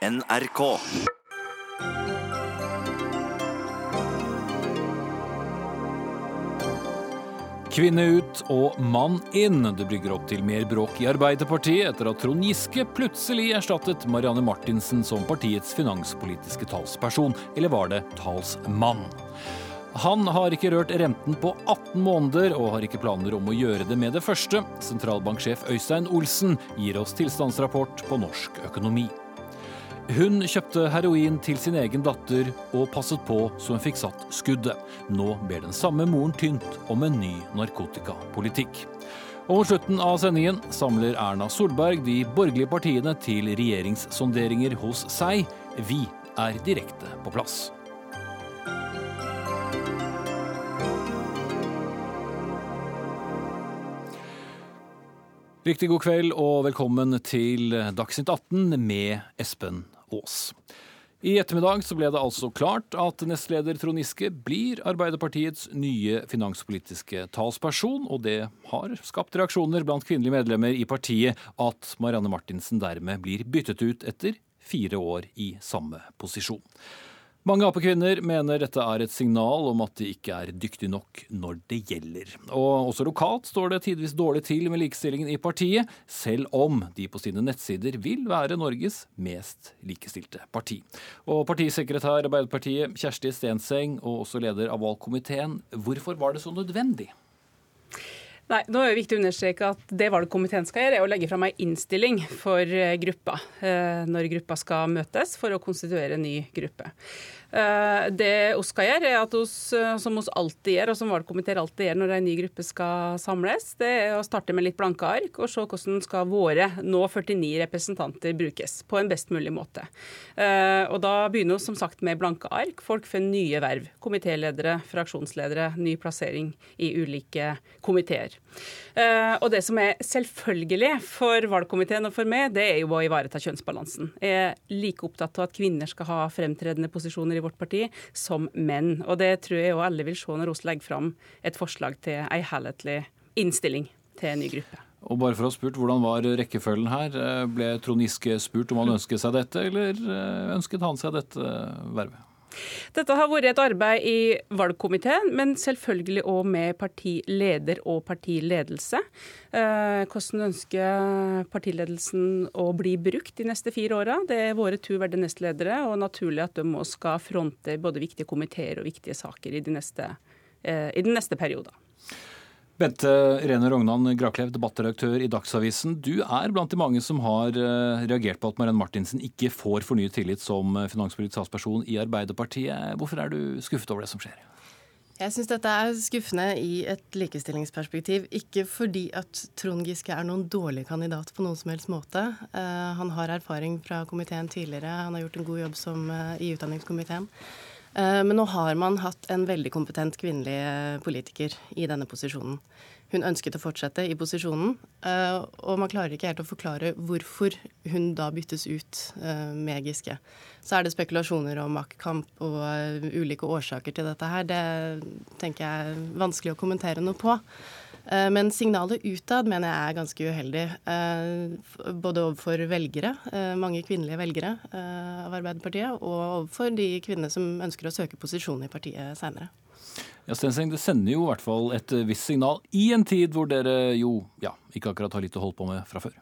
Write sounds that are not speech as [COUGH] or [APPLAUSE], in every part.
NRK. Kvinne ut og mann inn. Det brygger opp til mer bråk i Arbeiderpartiet etter at Trond Giske plutselig erstattet Marianne Martinsen som partiets finanspolitiske talsperson. Eller var det talsmann? Han har ikke rørt renten på 18 måneder, og har ikke planer om å gjøre det med det første. Sentralbanksjef Øystein Olsen gir oss tilstandsrapport på norsk økonomi. Hun kjøpte heroin til sin egen datter og passet på så hun fikk satt skuddet. Nå ber den samme moren tynt om en ny narkotikapolitikk. Og mot slutten av sendingen samler Erna Solberg de borgerlige partiene til regjeringssonderinger hos seg. Vi er direkte på plass. Riktig god kveld og velkommen til Dagsnytt 18 med Espen Aas. I ettermiddag så ble det altså klart at nestleder Trond Giske blir Arbeiderpartiets nye finanspolitiske talsperson, og det har skapt reaksjoner blant kvinnelige medlemmer i partiet at Marianne Martinsen dermed blir byttet ut etter fire år i samme posisjon. Mange Ap-kvinner mener dette er et signal om at de ikke er dyktige nok når det gjelder. Og også lokalt står det tidvis dårlig til med likestillingen i partiet, selv om de på sine nettsider vil være Norges mest likestilte parti. Og partisekretær Arbeiderpartiet Kjersti Stenseng, og også leder av valgkomiteen, hvorfor var det så nødvendig? Nei, nå er det viktig å understreke at Det valgkomiteen skal gjøre, er å legge fram en innstilling for eh, gruppa eh, når gruppa skal møtes for å konstituere en ny gruppe. Eh, det skal gjøre, er at oss, eh, som oss alltid gjør, og som valgkomiteer alltid gjør når en ny gruppe skal samles, det er å starte med litt blanke ark og se hvordan skal våre nå 49 representanter brukes på en best mulig måte. Eh, og Da begynner vi som sagt med blanke ark. Folk får nye verv. Komitéledere, fraksjonsledere, ny plassering i ulike komiteer. Og det som er selvfølgelig for valgkomiteen og for meg, det er jo å ivareta kjønnsbalansen. Jeg er like opptatt av at kvinner skal ha fremtredende posisjoner i vårt parti som menn. Og det tror jeg òg alle vil se når vi legger fram et forslag til ei helhetlig innstilling til en ny gruppe. Og bare for å ha spurt, Hvordan var rekkefølgen her? Ble Trond Giske spurt om han ønsket seg dette, eller eh, ønsket han seg dette vervet? Dette har vært et arbeid i valgkomiteen, men selvfølgelig òg med partileder og partiledelse. Eh, hvordan ønsker partiledelsen å bli brukt de neste fire åra? Det er våre to verdige nestledere, og naturlig at de òg skal fronte både viktige komiteer og viktige saker i, de neste, eh, i den neste perioden. Bente Rene Rognan Graklev, debattredaktør i Dagsavisen. Du er blant de mange som har eh, reagert på at Marianne Martinsen ikke får fornyet tillit som eh, finanspolitisk talsperson i Arbeiderpartiet. Hvorfor er du skuffet over det som skjer? Jeg syns dette er skuffende i et likestillingsperspektiv. Ikke fordi at Trond Giske er noen dårlig kandidat på noen som helst måte. Uh, han har erfaring fra komiteen tidligere, han har gjort en god jobb som, i utdanningskomiteen. Eh, men nå har man hatt en veldig kompetent kvinnelig eh, politiker i denne posisjonen. Hun ønsket å fortsette i posisjonen, eh, og man klarer ikke helt å forklare hvorfor hun da byttes ut med Giske. Så er det spekulasjoner om maktkamp og ulike årsaker til dette her. Det tenker jeg er vanskelig å kommentere noe på. Eh, men signalet utad mener jeg er ganske uheldig. Eh, både overfor velgere, eh, mange kvinnelige velgere av Arbeiderpartiet, og overfor de kvinnene som ønsker å søke posisjon i partiet seinere. Ja, Stenseng, Det sender jo i hvert fall et visst signal i en tid hvor dere jo ja, ikke akkurat har litt å holde på med fra før.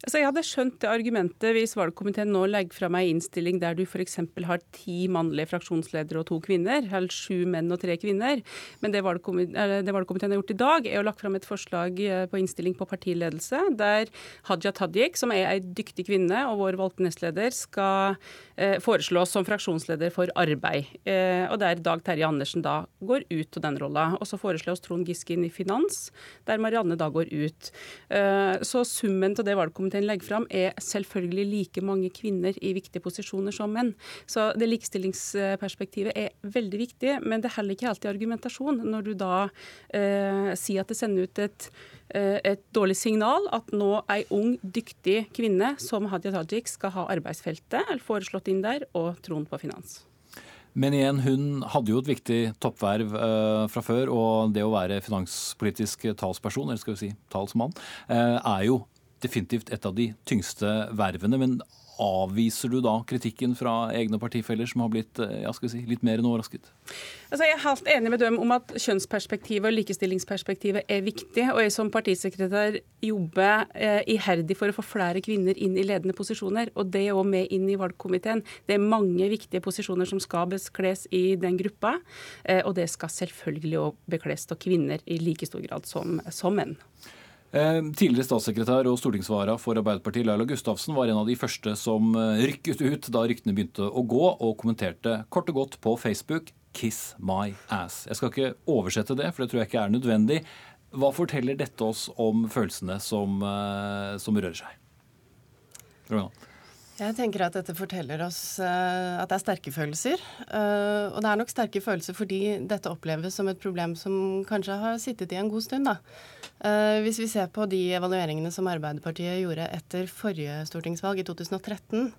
Altså, jeg hadde skjønt det argumentet hvis valgkomiteen nå legger fra meg innstilling der du f.eks. har ti mannlige fraksjonsledere og to kvinner, eller sju menn og tre kvinner. Men det valgkomiteen, har gjort i dag, er å lagt fram et forslag eh, på innstilling på partiledelse, der Hadia Tajik, som er ei dyktig kvinne og vår valgte nestleder, skal eh, foreslås som fraksjonsleder for arbeid. Eh, og der Dag Terje Andersen da går ut av den rolla. Og så foreslås Trond Giske inn i finans, der Marianne da går ut. Eh, så summen til det valgkomiteen valgkomiteen legger fram, er selvfølgelig like mange kvinner i viktige posisjoner som menn. Så det likestillingsperspektivet er veldig viktig, men det er heller ikke alltid argumentasjon når du da eh, sier at det sender ut et eh, et dårlig signal at nå ei ung, dyktig kvinne som Hadia Tajik skal ha arbeidsfeltet eller foreslått inn der, og troen på finans. Men igjen, hun hadde jo et viktig toppverv eh, fra før, og det å være finanspolitisk talsperson, eller skal vi si talsmann, eh, er jo definitivt et av de tyngste vervene. Men avviser du da kritikken fra egne partifeller som har blitt skal si, litt mer enn overrasket? Altså, jeg er helt enig med dem om at kjønnsperspektivet og likestillingsperspektivet er viktig. Og jeg som partisekretær jobber eh, iherdig for å få flere kvinner inn i ledende posisjoner. Og det er òg med inn i valgkomiteen. Det er mange viktige posisjoner som skal bekles i den gruppa. Eh, og det skal selvfølgelig òg bekles av kvinner i like stor grad som, som menn. Eh, tidligere statssekretær og stortingsvara for Arbeiderpartiet Laila Gustavsen var en av de første som eh, rykket ut da ryktene begynte å gå, og kommenterte kort og godt på Facebook 'Kiss my ass'. Jeg skal ikke oversette det, for det tror jeg ikke er nødvendig. Hva forteller dette oss om følelsene som, uh, som rører seg? Jeg tenker at dette forteller oss uh, at det er sterke følelser. Uh, og det er nok sterke følelser fordi dette oppleves som et problem som kanskje har sittet i en god stund. da. hvis vi ser på de evalueringene som Arbeiderpartiet gjorde etter forrige stortingsvalg i 2013,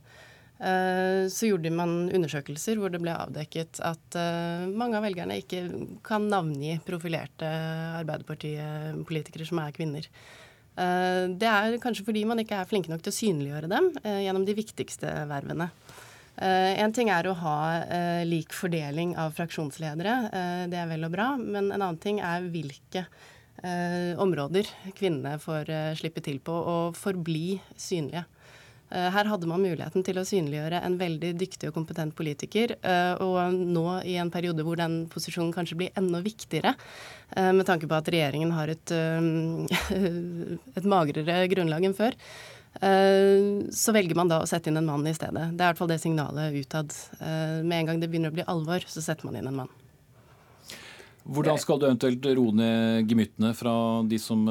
Eh, så gjorde man undersøkelser hvor det ble avdekket at eh, mange av velgerne ikke kan navngi profilerte Arbeiderpartipolitikere som er kvinner. Eh, det er kanskje fordi man ikke er flinke nok til å synliggjøre dem gjennom de viktigste vervene. En ting er å ha lik fordeling av fraksjonsledere, det er vel og bra. Men en annen ting er hvilke områder kvinnene får slippe til på og forbli synlige. Eh, her hadde man muligheten til å synliggjøre en veldig dyktig og kompetent politiker. Eh, og nå i en periode hvor den posisjonen kanskje blir enda viktigere, eh, med tanke på at regjeringen har et, [LAUGHS] et magrere grunnlag enn før, så velger man da å sette inn en mann i stedet. Det er i hvert fall det signalet utad. Med en gang det begynner å bli alvor, så setter man inn en mann. Hvordan skal du eventuelt roe ned gemyttene fra de som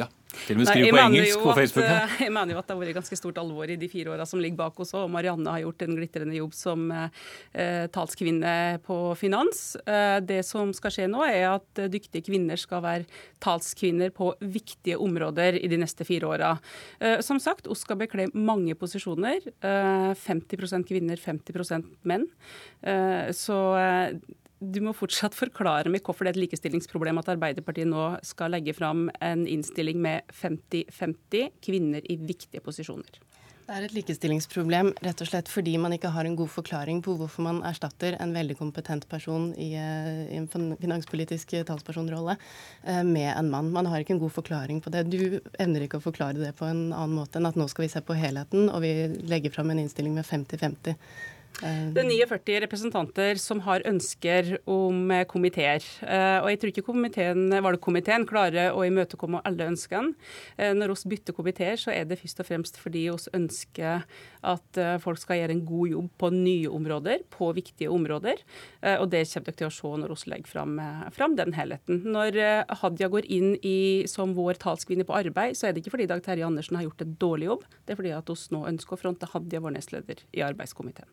ja, til og med skriver på engelsk på Facebook. At, eh, jeg mener jo at det har vært ganske stort alvor i de fire åra som ligger bak oss. Og Marianne har gjort en glitrende jobb som eh, talskvinne på finans. Eh, det som skal skje nå, er at dyktige kvinner skal være talskvinner på viktige områder i de neste fire åra. Eh, som sagt, oss skal bekle mange posisjoner. 50 eh, kvinner, 50 menn. Så du må fortsatt forklare meg hvorfor det er et likestillingsproblem at Arbeiderpartiet nå skal legge fram en innstilling med 50-50 kvinner i viktige posisjoner. Det er et likestillingsproblem rett og slett fordi man ikke har en god forklaring på hvorfor man erstatter en veldig kompetent person i, eh, i en finanspolitisk talspersonrolle eh, med en mann. Man har ikke en god forklaring på det. Du evner ikke å forklare det på en annen måte enn at nå skal vi se på helheten, og vi legger fram en innstilling med 50-50. Det er 49 representanter som har ønsker om komiteer. Eh, og jeg tror ikke komiteen, valgkomiteen klarer å imøtekomme alle ønskene. Eh, når vi bytter komiteer, så er det først og fremst fordi vi ønsker at eh, folk skal gjøre en god jobb på nye områder, på viktige områder. Og det kommer dere til å se når vi legger fram, fram, den helheten. Når Hadia går inn i, som vår talskvinne på arbeid, så er det ikke fordi Dag Terje Andersen har gjort en dårlig jobb, det er fordi at vi nå ønsker å fronte Hadia, vår nestleder, i arbeidskomiteen.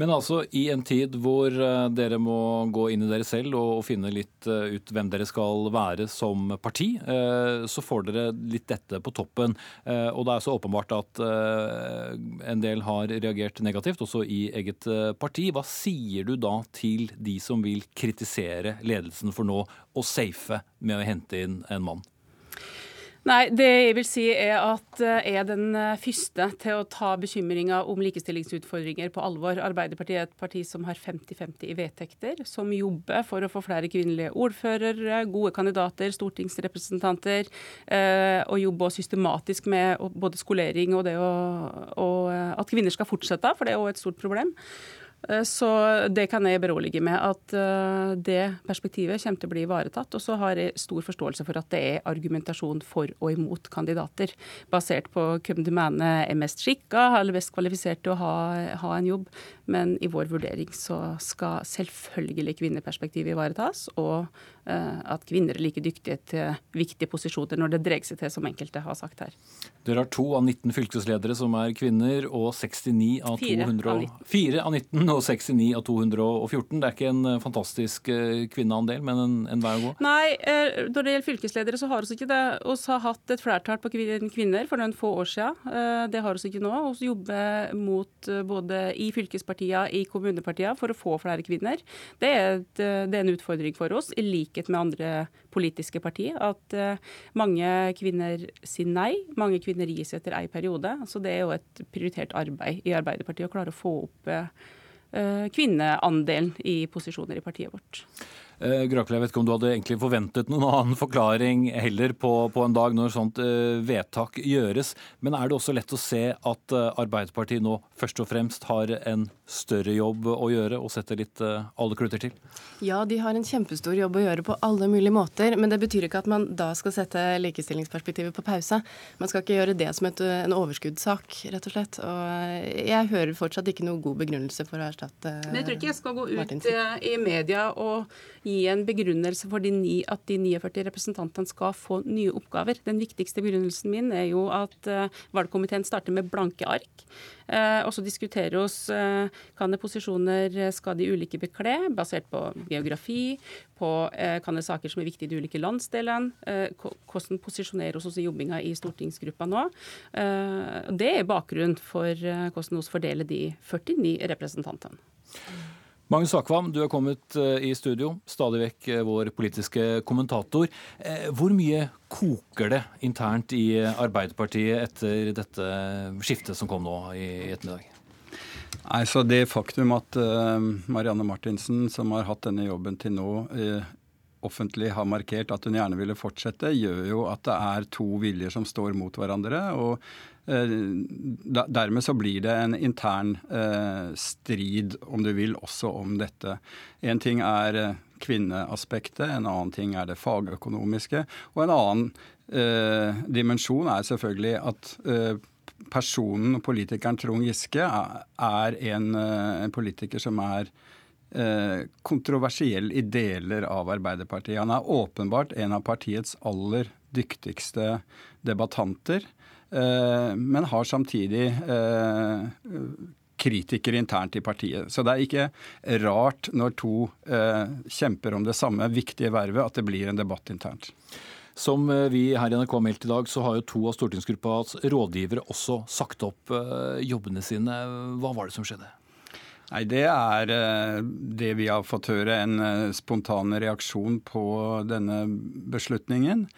Men altså i en tid hvor eh, dere må gå inn i dere selv og finne litt eh, ut hvem dere skal være som parti, eh, så får dere litt dette på toppen. Og det er så åpenbart at en del har reagert negativt, også i eget parti. Hva sier du da til de som vil kritisere ledelsen for nå å safe med å hente inn en mann? Nei, det jeg vil si er at jeg eh, er den eh, første til å ta bekymringa om likestillingsutfordringer på alvor. Arbeiderpartiet er et parti som har 50-50 i vedtekter, som jobber for å få flere kvinnelige ordførere, gode kandidater, stortingsrepresentanter, eh, og jobber systematisk med både skolering og det å, og at kvinner skal fortsette, for det er òg et stort problem. Eh, så det kan jeg berolige med, at eh, det perspektivet kommer til å bli ivaretatt. Og så har jeg stor forståelse for at det er argumentasjon for og imot kandidater, basert på hvem du mener er mest skikka eller best kvalifisert til å ha, ha, en jobb. Men i vår vurdering så skal selvfølgelig kvinneperspektivet ivaretas, og uh, at kvinner er like dyktige til viktige posisjoner når det dreier seg til, som enkelte har sagt her. Dere har to av 19 fylkesledere som er kvinner, og 69 av 200 Fire av 19 og 6 i 9 av 214. Det er ikke en fantastisk kvinneandel, men en, en vei å gå? Nei, når det gjelder fylkesledere, så har vi ikke det. Vi har hatt et flertall på kvinner for noen få år siden. Det har vi ikke nå. Vi jobber mot både i fylkespartiene, i kommunepartiene, for å få flere kvinner. Det er, et, det er en utfordring for oss, i likhet med andre politiske partier, at mange kvinner sier nei. Mange kvinner gis etter ei periode. Så det er jo et prioritert arbeid i Arbeiderpartiet å klare å få opp kvinneandelen i posisjoner i partiet vårt. Eh, Grakel, jeg vet ikke om du hadde egentlig forventet noen annen forklaring heller på, på en dag når sånt uh, vedtak gjøres. Men er det også lett å se at Arbeiderpartiet nå først og fremst har en større jobb å gjøre og setter litt uh, alle kluter til? Ja, de har en kjempestor jobb å gjøre på alle mulige måter. Men det betyr ikke at man da skal sette likestillingsperspektivet på pause. Man skal ikke gjøre det som et, en overskuddssak, rett og slett. Og jeg hører fortsatt ikke noe god begrunnelse for å erstatte Men jeg tror ikke jeg skal gå ut i media og gi en begrunnelse for de ni, at de 49 representantene skal få nye oppgaver. Den viktigste begrunnelsen min er jo at valgkomiteen starter med blanke ark. Og så diskuterer oss hvilke posisjoner skal de ulike bekle, basert på geografi, på hvilke saker som er viktige i de ulike landsdelene, hvordan posisjonerer oss i jobbinga i stortingsgruppa nå. det er bakgrunnen for hvordan vi fordeler de 49 representantene. Magnus Akvam, du er kommet eh, i studio, stadig vekk eh, vår politiske kommentator. Eh, hvor mye koker det internt i Arbeiderpartiet etter dette skiftet som kom nå i ettermiddag? Nei, så Det faktum at Marianne Martinsen, som har hatt denne jobben til nå, offentlig har markert at hun gjerne ville fortsette, gjør jo at det er to viljer som står mot hverandre. og eh, Dermed så blir det en intern eh, strid, om du vil, også om dette. En ting er eh, kvinneaspektet, en annen ting er det fagøkonomiske. Og en annen eh, dimensjon er selvfølgelig at eh, personen, og politikeren Trond Giske, er en, eh, en politiker som er Eh, kontroversiell i deler av Arbeiderpartiet. Han er åpenbart en av partiets aller dyktigste debattanter, eh, men har samtidig kritikere internt i partiet. Så det er ikke rart når to kjemper om det samme viktige vervet, at det blir en debatt internt. Som vi her i NRK har meldt i dag, så har jo to av stortingsgruppas rådgivere også sagt opp jobbene sine. Hva var det som skjedde? Nei, Det er eh, det vi har fått høre, en eh, spontan reaksjon på denne beslutningen.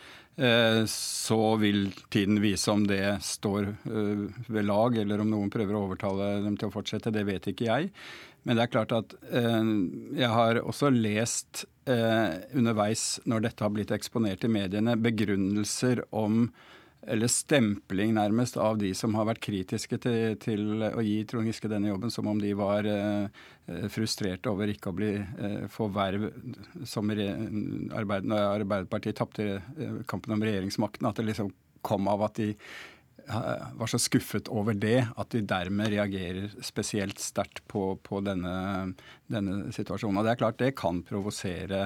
Eh, så vil tiden vise om det står ved lag, eller om noen prøver å overtale dem til å fortsette. Det vet ikke jeg. Men det er klart at jeg har også lest underveis, når dette har blitt eksponert i mediene, begrunnelser om eller stempling nærmest av de som har vært kritiske til, til å gi Trond Giske denne jobben, som om de var eh, frustrerte over ikke å bli, eh, få verv som arbeid, når Arbeiderpartiet tapte eh, kampen om regjeringsmakten. At det liksom kom av at de eh, var så skuffet over det at de dermed reagerer spesielt sterkt på, på denne, denne, situasjonen. Og det er klart det kan provosere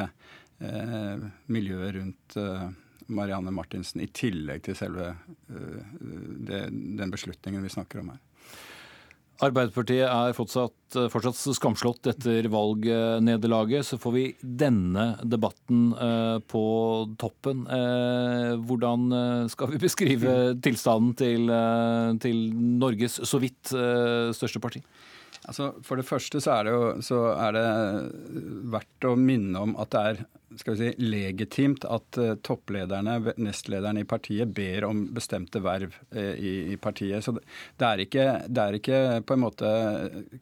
eh, miljøet rundt eh, Marianne Martinsen, i tillegg til selve uh, det, den beslutningen vi snakker om her. Arbeiderpartiet er fortsatt, fortsatt, skamslått etter valgnederlaget. Så får vi denne debatten uh, på toppen. Uh, hvordan skal vi beskrive [LAUGHS] tilstanden til, til Norges så vidt største parti? Altså, for det første så er det jo så er det verdt å minne om at det er skal vi si, legitimt at uh, topplederne, nestlederne i partiet, ber om bestemte verv uh, i, i, partiet. Så det, er ikke, det, er ikke, på en måte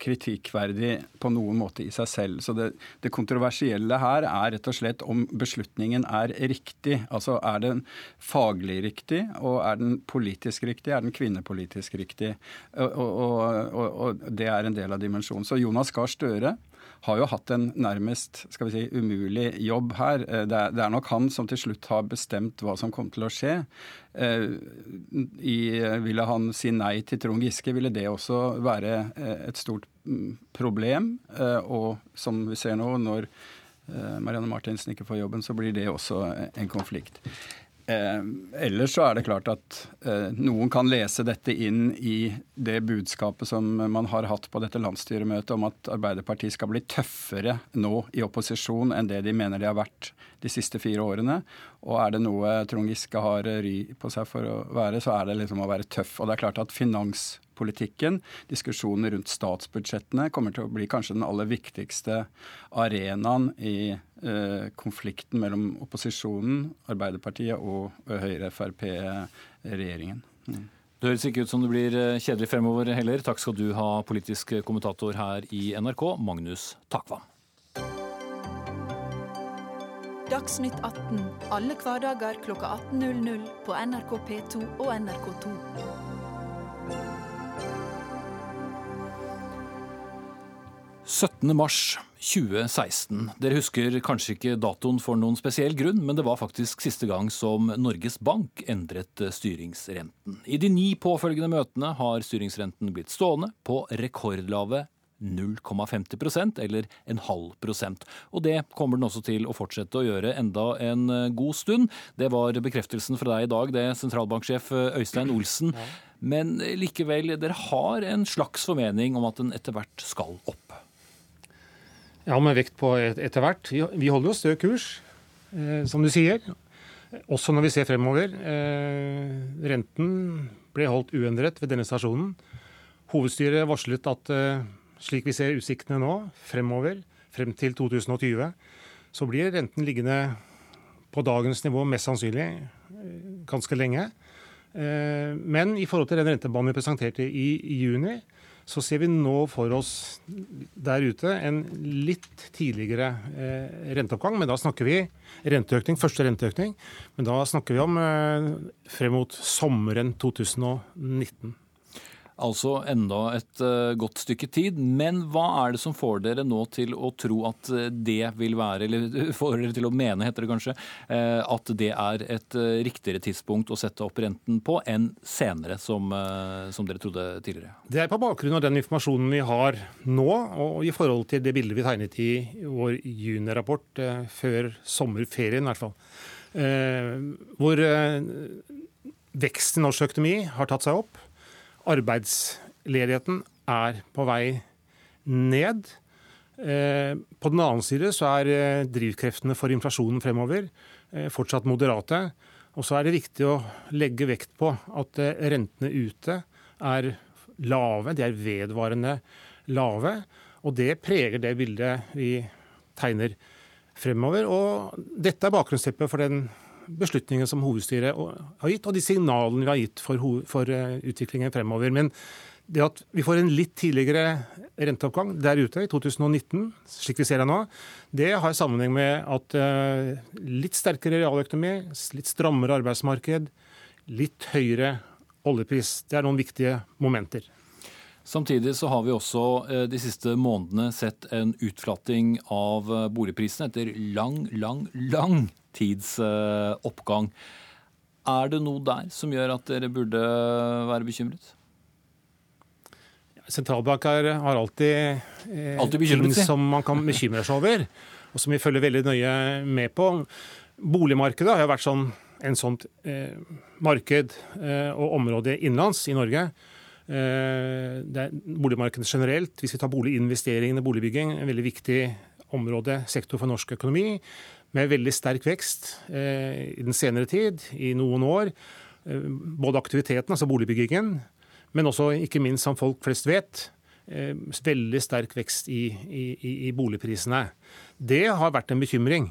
kritikkverdig på noen måte i seg selv. Så det, det, kontroversielle her er rett og slett om beslutningen er riktig. Altså er den faglig riktig, og er den politisk riktig, er den kvinnepolitisk riktig? Og, og, og, og det er en del av dimensjonen. Så Jonas Gahr Støre har jo hatt en nærmest skal vi si, umulig jobb her. Eh, det er, det er, nok han som til slutt har bestemt hva som kom til å skje. Eh, I, ville han si nei til Trond Giske, ville det også være eh, et stort mm, problem. Og som vi ser nå, når Marianne Martinsen ikke får jobben, så blir det også en konflikt. Eh, ellers så er det klart at eh, noen kan lese dette inn i det budskapet som man har hatt på dette landsstyremøtet om at Arbeiderpartiet skal bli tøffere nå i opposisjon enn det de mener de har vært de siste fire årene. Og er det noe Trond Giske har ry på seg for å være, så er det liksom å være tøff. Og det er klart at finanspolitikken, diskusjonen rundt statsbudsjettene, kommer til å bli kanskje den aller viktigste arenaen i eh, konflikten mellom opposisjonen, Arbeiderpartiet og Høyre-Frp-regjeringen. Mm. Det høres ikke ut som det blir eh, kjedelig fremover heller. Takk skal du ha, politisk kommentator her i NRK, Magnus Takvam. Dagsnytt 18 alle hverdager kl 18.00 på NRK P2 og NRK2. Mars 2016. Dere husker kanskje ikke datoen for noen spesiell grunn, men det var faktisk siste gang som Norges Bank endret styringsrenten. I de ni påfølgende møtene har styringsrenten blitt stående på rekordlave 0,50% eller en halv prosent. Og det kommer den også til å fortsette å gjøre enda en god stund. Det var bekreftelsen fra deg i dag, det sentralbanksjef Øystein Olsen. Men likevel, dere har en slags formening om at den etter hvert skal opp? Ja, med vekt på etter hvert. Vi holder jo stø kurs, eh, som du sier. Også når vi ser fremover. Eh, renten ble holdt uendret ved denne stasjonen. Hovedstyret varslet at eh, slik vi ser utsiktene nå, fremover, frem til 2020, så blir renten liggende på dagens nivå mest sannsynlig ganske lenge. Men i forhold til den rentebanen vi presenterte i juni, så ser vi nå for oss der ute en litt tidligere eh, renteoppgang. Men da snakker vi renteøkning, første renteøkning. Men da snakker vi om eh, frem mot sommeren 2019. Altså enda et uh, godt stykke tid. Men hva er det som får dere nå til å tro at eh, det vil være, eller [LAUGHS] får dere til å mene, heter det kanskje, uh, at det er et riktigere tidspunkt å sette opp renten på enn senere, som, som, dere trodde tidligere? Det er på bakgrunn av den informasjonen vi har nå, og i forhold til det bildet vi tegnet i vår junirapport før sommerferien, i hvert fall. hvor veksten i norsk økonomi har tatt seg opp Arbeidsledigheten er på vei ned. Eh, på den annen side så er eh, drivkreftene for inflasjonen fremover eh, fortsatt moderate. Og så er det viktig å legge vekt på at rentene ute er lave. De er vedvarende lave. Og det preger det bildet vi tegner fremover. Og dette er bakgrunnsteppet for den beslutningen som hovedstyret har gitt, og de signalene vi har gitt for, for eh, utviklingen fremover. Men det at vi får en litt tidligere renteoppgang der ute i 2019, slik vi ser det nå, det har sammenheng med at uh, litt sterkere realøkonomi, litt strammere arbeidsmarked, litt høyere oljepris. Det er noen viktige momenter. Samtidig så har vi også uh, de siste månedene sett en utflating av boligprisene etter lang, lang, lang tids oppgang. Er det noe der som gjør at dere burde være bekymret? Sentralbanker har alltid, eh, alltid ting som man kan bekymre seg over, og som vi følger veldig nøye med på. Boligmarkedet har jo vært sånn, en sånt eh, marked eh, og område innenlands i Norge. Eh, det boligmarkedet generelt, hvis vi tar boliginvesteringene, boligbygging, en veldig viktig område, sektor for norsk økonomi med veldig sterk vekst eh, i den senere tid, i noen år. Eh, både aktiviteten, altså boligbyggingen, men også ikke minst, som folk flest vet, eh, veldig sterk vekst i, i, i, boligprisene. Det har vært en bekymring.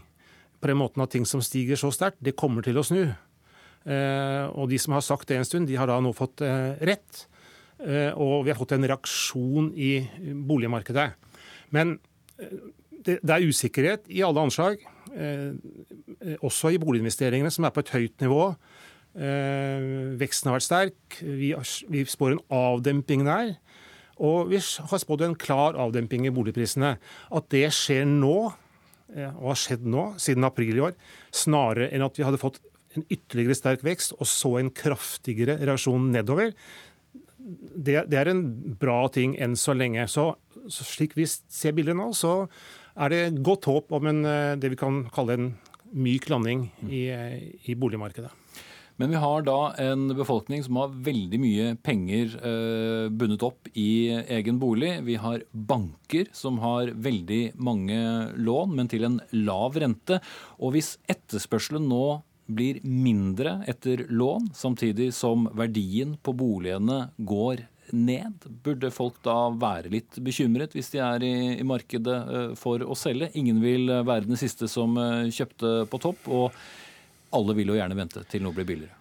På den måten at ting som stiger så sterkt, det kommer til å snu. Eh, og de som har sagt det en stund, de har da nå fått eh, rett. Eh, og vi har fått en reaksjon i boligmarkedet. Men det, det er usikkerhet i alle anslag. Eh, også i boliginvesteringene, som er på et høyt nivå. Eh, veksten har vært sterk. Vi, vi spår en avdemping der. Og vi har spådd en klar avdemping i boligprisene. At det skjer nå, eh, og har skjedd nå, siden april i år, snarere enn at vi hadde fått en ytterligere sterk vekst og så en kraftigere reaksjon nedover, det, det er en bra ting enn så lenge. Så, så slik vi ser bildet nå, så er det godt håp om en, eh, det vi kan kalle en myk landing i, eh, i boligmarkedet. Men vi har da en befolkning som har veldig mye penger eh, bundet opp i egen bolig. Vi har banker som har veldig mange lån, men til en lav rente. Og hvis etterspørselen nå blir mindre etter lån, samtidig som verdien på boligene går ned. Burde folk da være litt bekymret hvis de er i, i markedet eh, for å selge? Ingen vil være den siste som eh, kjøpte på topp, og alle vil jo gjerne vente til noe blir billigere.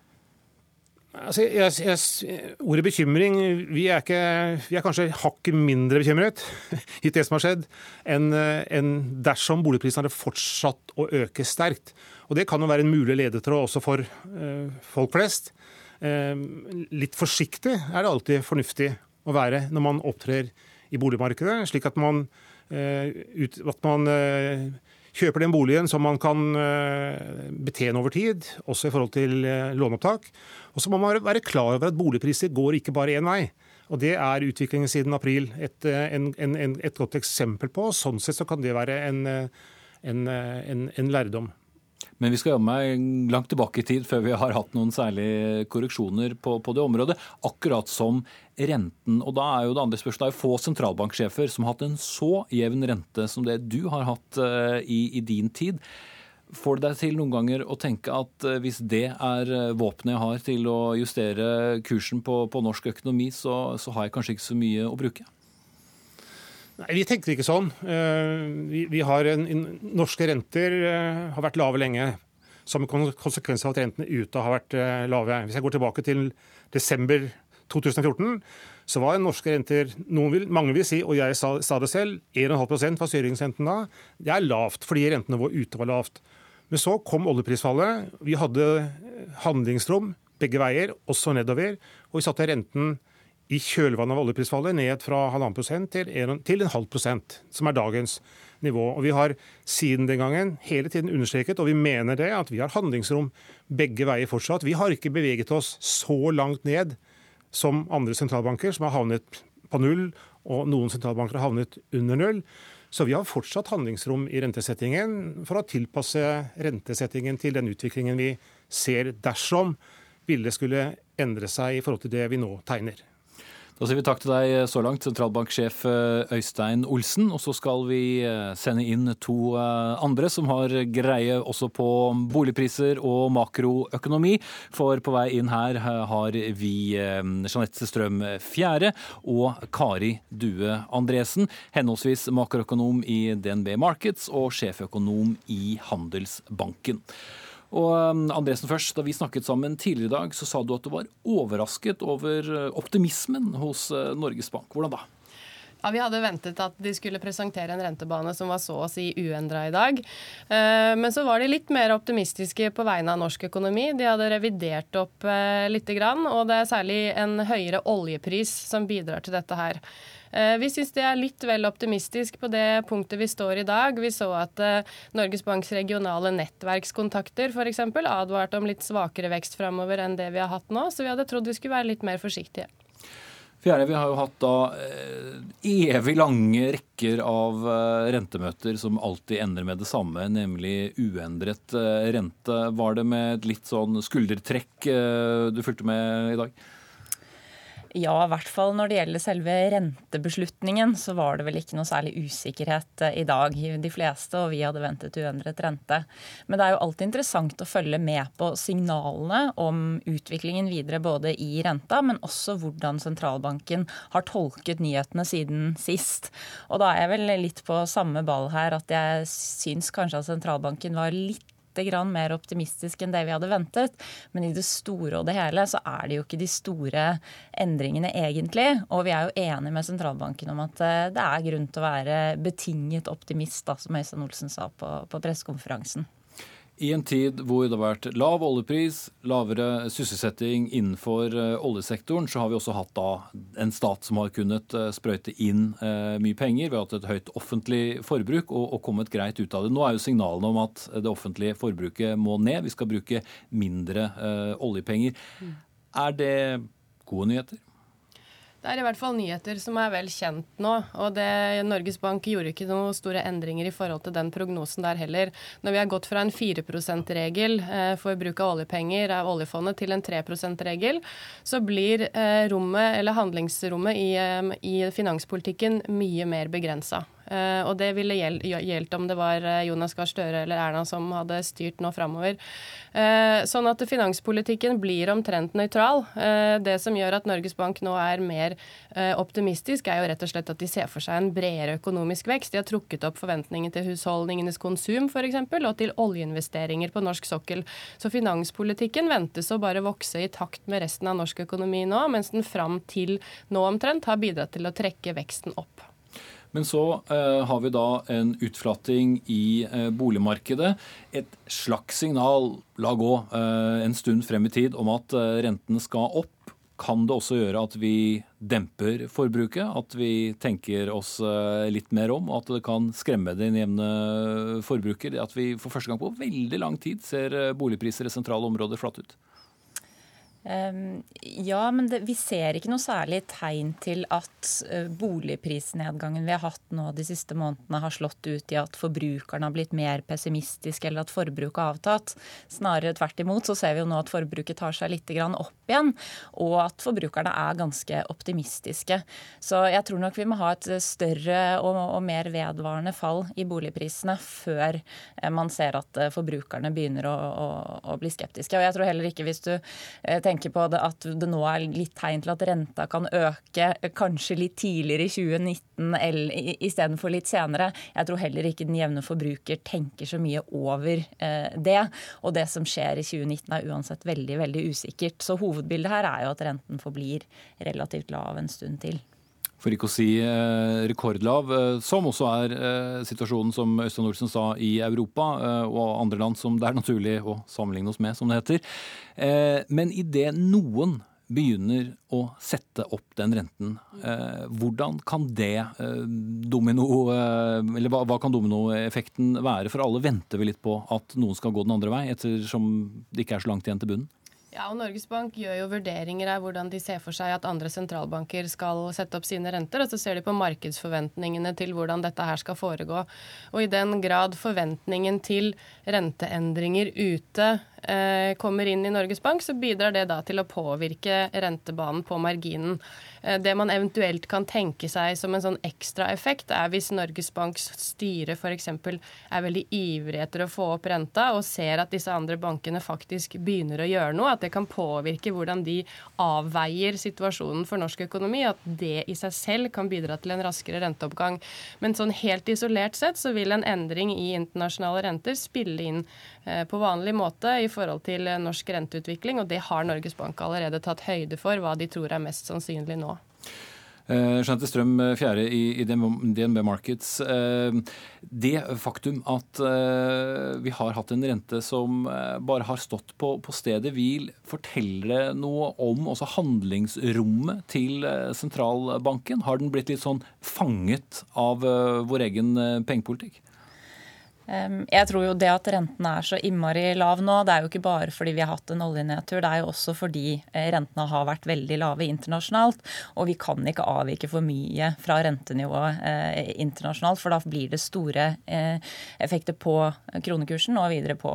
Altså, jeg, jeg, ordet bekymring vi er, ikke, vi er kanskje hakket mindre bekymret [LAUGHS] hit det som har skjedd, enn en dersom boligprisene hadde fortsatt å øke sterkt. Og Det kan jo være en mulig ledetråd også for uh, folk flest. Uh, litt forsiktig er det alltid fornuftig å være når man opptrer i boligmarkedet, slik at man, ut, at man kjøper den boligen som man kan betjene over tid, også i forhold til låneopptak. Og så må man være klar over at boligpriser går ikke bare én vei. Og Det er utviklingen siden april et, en, en, et godt eksempel på. Sånn sett så kan det være en, en lærdom. Men vi skal meg langt tilbake i tid før vi har hatt noen særlige korreksjoner på, på, det området. Akkurat som renten. Og da er jo det andre spørsmålet, det er jo få sentralbanksjefer som har hatt en så jevn rente som det du har hatt uh, i, i din tid. Får det deg til noen ganger å tenke at eh, hvis det er eh, våpenet jeg har til å justere kursen på, på norsk økonomi, så, så, har jeg kanskje ikke så mye å bruke? Nei, Vi tenker ikke sånn. Eh, vi, vi har en, norske renter har vært lave lenge. Som konsekvens av at rentene ute har vært lave. Hvis jeg går tilbake til desember 2014, så var norske renter vil, Mange vil si, og jeg sa, sa det selv, 1,5 var styringsrenten da. Det er lavt fordi rentene våre ute var lavt. Men så kom oljeprisfallet. Vi hadde handlingsrom begge veier, også nedover. Og vi satte renten i kjølvannet av oljeprisfallet ned fra halvannen prosent til en halv prosent, som er dagens nivå. Og Vi har siden den gangen hele tiden understreket, og vi mener det, at vi har handlingsrom begge veier fortsatt. Vi har ikke beveget oss så langt ned som andre sentralbanker, som har havnet på null, og noen sentralbanker har havnet under null. Så vi har fortsatt handlingsrom i rentesettingen for å tilpasse rentesettingen til den utviklingen vi ser dersom bildet skulle endre seg i forhold til det vi nå tegner. Da sier vi takk til deg så langt, sentralbanksjef eh, Øystein Olsen. Og så skal vi eh, sende inn to eh, andre som har greie også på boligpriser og makroøkonomi. For på vei inn her har vi Jeanette Strøm Fjære og Kari Due Andresen. Henholdsvis makroøkonom i DNB Markets og sjeføkonom i Handelsbanken. Og um, Andresen først, Da vi snakket sammen tidligere i dag, så sa du at du var overrasket over uh, optimismen hos uh, Norges Bank. Hvordan da? Ja, Vi hadde ventet at de skulle presentere en rentebane som var så å si uendra i dag. Uh, men så var de litt mer optimistiske på vegne av norsk økonomi. De hadde revidert opp litt, og det er særlig en høyere oljepris som bidrar til dette her. Eh, vi syns det er litt vel optimistisk på det punktet vi står i dag. Vi så at eh, Norges Banks regionale nettverkskontakter f.eks. advarte om litt svakere vekst framover enn det vi har hatt nå, så vi hadde trodd vi skulle være litt mer forsiktige. Fjerde, Vi har jo hatt da eh, evig lange rekker av eh, rentemøter som alltid ender med det samme, nemlig uendret eh, rente. Var det med et litt sånn skuldertrekk du fulgte med i dag? Ja, i hvert fall når det gjelder selve rentebeslutningen, så var det vel ikke noe særlig usikkerhet eh, i dag. De fleste, og vi hadde ventet uendret rente. Men det er jo alltid interessant å følge med på signalene om utviklingen videre, både i renta, men også hvordan sentralbanken har tolket nyhetene siden sist. Og da er jeg vel litt på samme ball her, at jeg syns kanskje at sentralbanken var litt grann mer optimistisk enn det vi hadde ventet. Men i det store og det hele så er det jo ikke de store endringene egentlig. Og vi er jo enige med sentralbanken om at eh, det er grunn til å være betinget optimist, da, som Øystein Olsen sa på, på pressekonferansen. I en tid hvor det har vært lav oljepris, lavere sysselsetting innenfor eh, oljesektoren, så har vi også hatt da en stat som har kunnet eh, sprøyte inn eh, mye penger. Vi har hatt et høyt offentlig forbruk og, og kommet greit ut av det. Nå er jo signalene om at det offentlige forbruket må ned. Vi skal bruke mindre oljepenger. Er det gode nyheter? Det er i hvert fall nyheter som er vel kjent nå. Og det, Norges Bank gjorde ikke noen store endringer i forhold til den prognosen der heller. Når vi har gått fra en 4 %-regel eh, for bruk av oljepenger av oljefondet til en 3 %-regel, så blir eh, rommet, handlingsrommet i, eh, i finanspolitikken mye mer begrensa. Uh, og det ville gjeldt om det var eh, Jonas Gahr Støre eller Erna som hadde styrt nå framover. Uh, sånn at finanspolitikken blir omtrent nøytral. Det som gjør at Norges Bank nå er mer optimistisk, er jo rett og slett at de ser for seg en bredere økonomisk vekst. De har trukket opp forventningene til husholdningenes konsum f.eks., og til oljeinvesteringer på norsk sokkel. Så finanspolitikken ventes å bare vokse i takt med resten av norsk økonomi nå, mens den fram til nå omtrent har bidratt til å trekke veksten opp. Men så eh, har vi da en utflating i eh, boligmarkedet. Et slags signal, la gå, eh, en stund frem i tid om at eh, renten skal opp. Kan det også gjøre at vi demper forbruket? At vi tenker oss litt mer om? Og at det kan skremme den jevne forbruker? At vi for første gang på veldig lang tid ser boligpriser i sentrale områder flate ut? Ehm, ja, men det, vi ser ikke noe særlig tegn til at uh, boligprisnedgangen vi har hatt nå de siste månedene, har slått ut i at forbrukerne har blitt mer pessimistiske eller at forbruket har avtatt. Snarere tvert imot så ser vi jo nå at forbruket tar seg litt opp igjen, og at forbrukerne er ganske optimistiske. Så jeg tror nok vi må ha et større og, og mer vedvarende fall i boligprisene før uh, man ser at uh, forbrukerne begynner å, å, å, bli skeptiske. Og jeg tror heller ikke hvis du tenker tenker på det at det nå er litt tegn til at renta kan øke kanskje litt tidligere i 2019 istedenfor litt senere. Jeg tror heller ikke den jevne forbruker tenker så mye over eh, det. Og det som skjer i 2019 er uansett veldig, veldig usikkert. Så hovedbildet her er jo at renten forblir relativt lav en stund til for ikke å si eh, rekordlav, eh, som også er eh, situasjonen som Øystein Olsen sa i Europa og andre land som det er naturlig å sammenligne oss med, som det heter. Men idet noen begynner å sette opp den renten, hvordan kan det domino, eller hva kan dominoeffekten være? For alle venter vi litt på at noen skal gå den andre vei, ettersom det ikke er så langt igjen til bunnen? Ja, og Norges Bank gjør jo vurderinger av hvordan de ser for seg at andre sentralbanker skal sette opp sine renter, og så ser de på markedsforventningene til hvordan dette her skal foregå. Og i den grad forventningen til renteendringer ute eh, kommer inn i Norges Bank, så bidrar det da til å påvirke rentebanen på marginen. Eh, det man eventuelt kan tenke seg som en sånn ekstraeffekt, er hvis Norges Banks styre f.eks. er veldig ivrig etter å få opp renta og ser at disse andre bankene faktisk begynner å gjøre noe, at det kan påvirke hvordan de avveier situasjonen for norsk økonomi, at det i seg selv kan bidra til en raskere renteoppgang. Men sånn helt isolert sett så vil en endring i internasjonale renter spille inn på vanlig måte i forhold til norsk renteutvikling, og det har Norges Bank allerede tatt høyde for hva de tror er mest sannsynlig nå. Skjønte Jeanette Strøm, eh, fjerde i, DNB Markets. Det faktum at vi har hatt en rente som bare har stått på, på stedet hvil, forteller det noe om også handlingsrommet til sentralbanken? Har den blitt litt sånn fanget av vår egen pengepolitikk? Jeg tror jo det at rentene er så innmari lav nå, det er jo ikke bare fordi vi har hatt en oljenedtur, det er jo også fordi eh, rentene har vært veldig lave internasjonalt. Og vi kan ikke avvike for mye fra rentenivået eh, internasjonalt, for da blir det store eh, effekter på kronekursen og videre på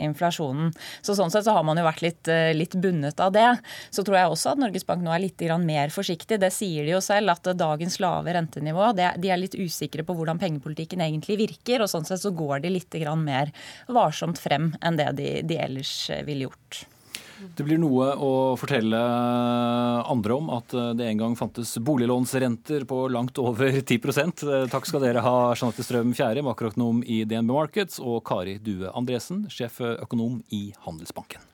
inflasjonen. Så sånn sett så har man jo vært litt, eh, litt bundet av det. Så tror jeg også at Norges Bank nå er litt mer forsiktig. Det sier de jo selv, at dagens lave rentenivå, det, de er litt usikre på hvordan pengepolitikken egentlig virker. og sånn sett så går går de litt mer varsomt frem enn det de, de ellers ville gjort. Det blir noe å fortelle andre om at det en gang fantes boliglånsrenter på langt over 10% Takk skal dere ha, Jeanette Strøm Fjære, makroøkonom i DNB Markets, og Kari Due Andresen, sjeføkonom i Handelsbanken.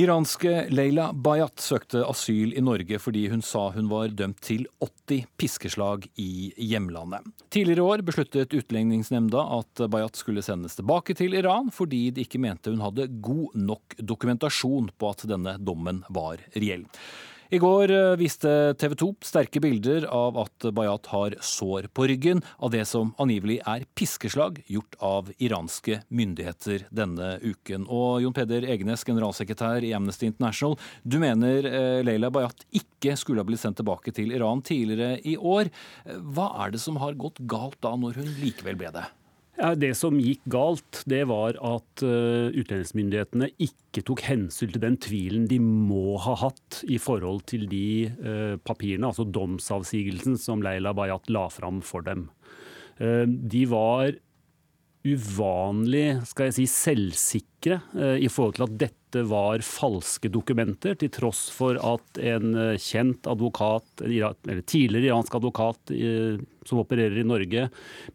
Iranske Leila Bayat søkte asyl i Norge fordi hun sa hun var dømt til 80 piskeslag i hjemlandet. Tidligere i år besluttet Utlendingsnemnda at Bayat skulle sendes tilbake til Iran fordi de ikke mente hun hadde god nok dokumentasjon på at denne dommen var reell. I går eh, viste TV 2 sterke bilder av at Bayat har sår på ryggen av det som angivelig er piskeslag gjort av iranske myndigheter denne uken. Og Jon Peder Egenes, generalsekretær i Amnesty International, du mener eh, Leila Bayat ikke skulle ha blitt sendt tilbake til Iran tidligere i år. Hva er det som har gått galt da, når hun likevel ble det? Det som gikk galt, det var at uh, utlendingsmyndighetene ikke tok hensyn til den tvilen de må ha hatt i forhold til de uh, papirene, altså domsavsigelsen som Leila Bayat la fram for dem. Uh, de var uvanlig skal jeg si, selvsikre i forhold til at dette var falske dokumenter, til tross for at en kjent advokat, eller tidligere iransk advokat som opererer i Norge,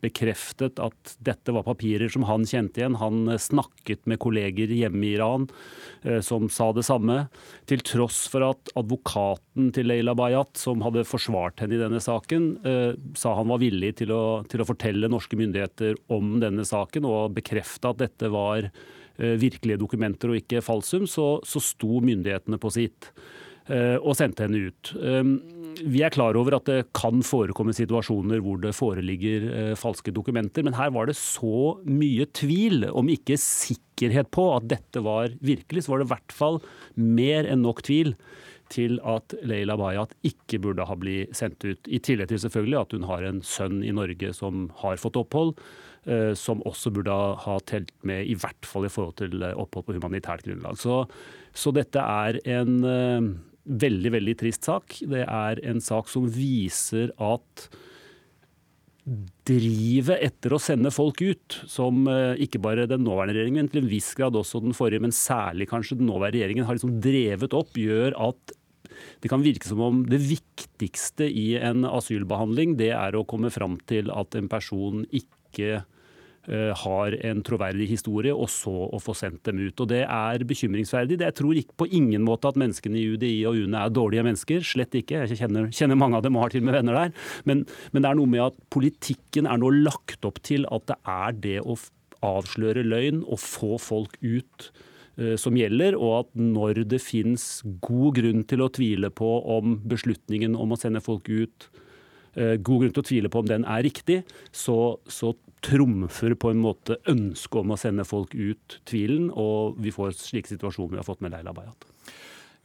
bekreftet at dette var papirer som han kjente igjen. Han eh, snakket med kolleger hjemme i Iran eh, som sa det samme. Til tross for at advokaten til Leila Bayat, som hadde forsvart henne i denne saken, eh, sa han var villig til å, til å fortelle norske myndigheter om denne saken og bekrefte at dette var virkelige dokumenter og ikke falsum, så, så sto myndighetene på sitt og sendte henne ut. Vi er klar over at det kan forekomme situasjoner hvor det foreligger eh, falske dokumenter, men her var det så mye tvil, om ikke sikkerhet på at dette var virkelig, så var det i hvert fall mer enn nok tvil til at Leila Bayat ikke burde ha blitt sendt ut. I tillegg til selvfølgelig at hun har en sønn i Norge som har fått opphold, eh, som også burde ha telt med, i hvert fall i forhold til eh, opphold på humanitært grunnlag. Så, så dette er en veldig, veldig trist sak. Det er en sak som viser at drivet etter å sende folk ut, som eh, ikke bare den nåværende regjeringen, men til en viss grad også den forrige, men særlig kanskje den nåværende regjeringen, har liksom drevet opp, gjør at det kan virke som om det viktigste i en asylbehandling, det er å komme fram til at en person ikke Eh, har en troverdig historie, og så å få sendt dem ut. Og Det er bekymringsverdig. Jeg tror ikke på ingen måte at menneskene i UDI og UNE er dårlige mennesker. Slett ikke. Jeg kjenner, kjenner mange av dem og har til og med venner der. Men, men, det er noe med at politikken er nå lagt opp til at det er det å avsløre løgn og få folk ut uh, som gjelder, og at når det finnes god grunn til å tvile på om beslutningen om å sende folk ut uh, god grunn til å tvile på om den er riktig, så, så trumfer på en måte ønsket om å sende folk ut tvilen, og vi får slike situasjoner vi har fått med Leila Bayat.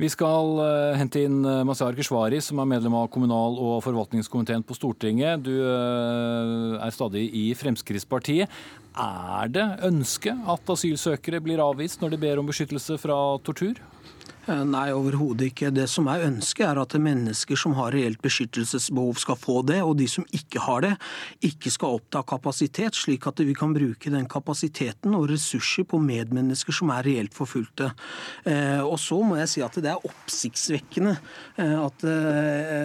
Vi skal uh, hente inn uh, Mazyar Keshvari, som er medlem av kommunal- og forvaltningskomiteen på Stortinget. Du uh, er stadig i Fremskrittspartiet. Er det ønske at asylsøkere blir avvist når de ber om beskyttelse fra tortur? Eh, nei, overhodet ikke. Det som er ønsket, er at mennesker som har reelt beskyttelsesbehov, skal få det, og de som ikke har det, ikke skal oppta kapasitet, slik at vi kan bruke den kapasiteten og ressurser på medmennesker som er reelt forfulgte. Eh, og så må jeg si at det er oppsiktsvekkende eh, at,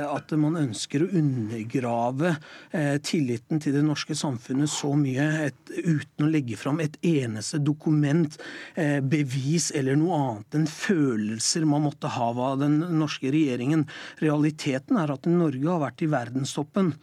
at man ønsker å undergrave tilliten til det norske samfunnet så mye et, uten å legge fram et eneste dokument, bevis eller noe annet enn følelse anelser man måtte ha av den norske regjeringen. Realiteten er at Norge har vært i verdenstoppen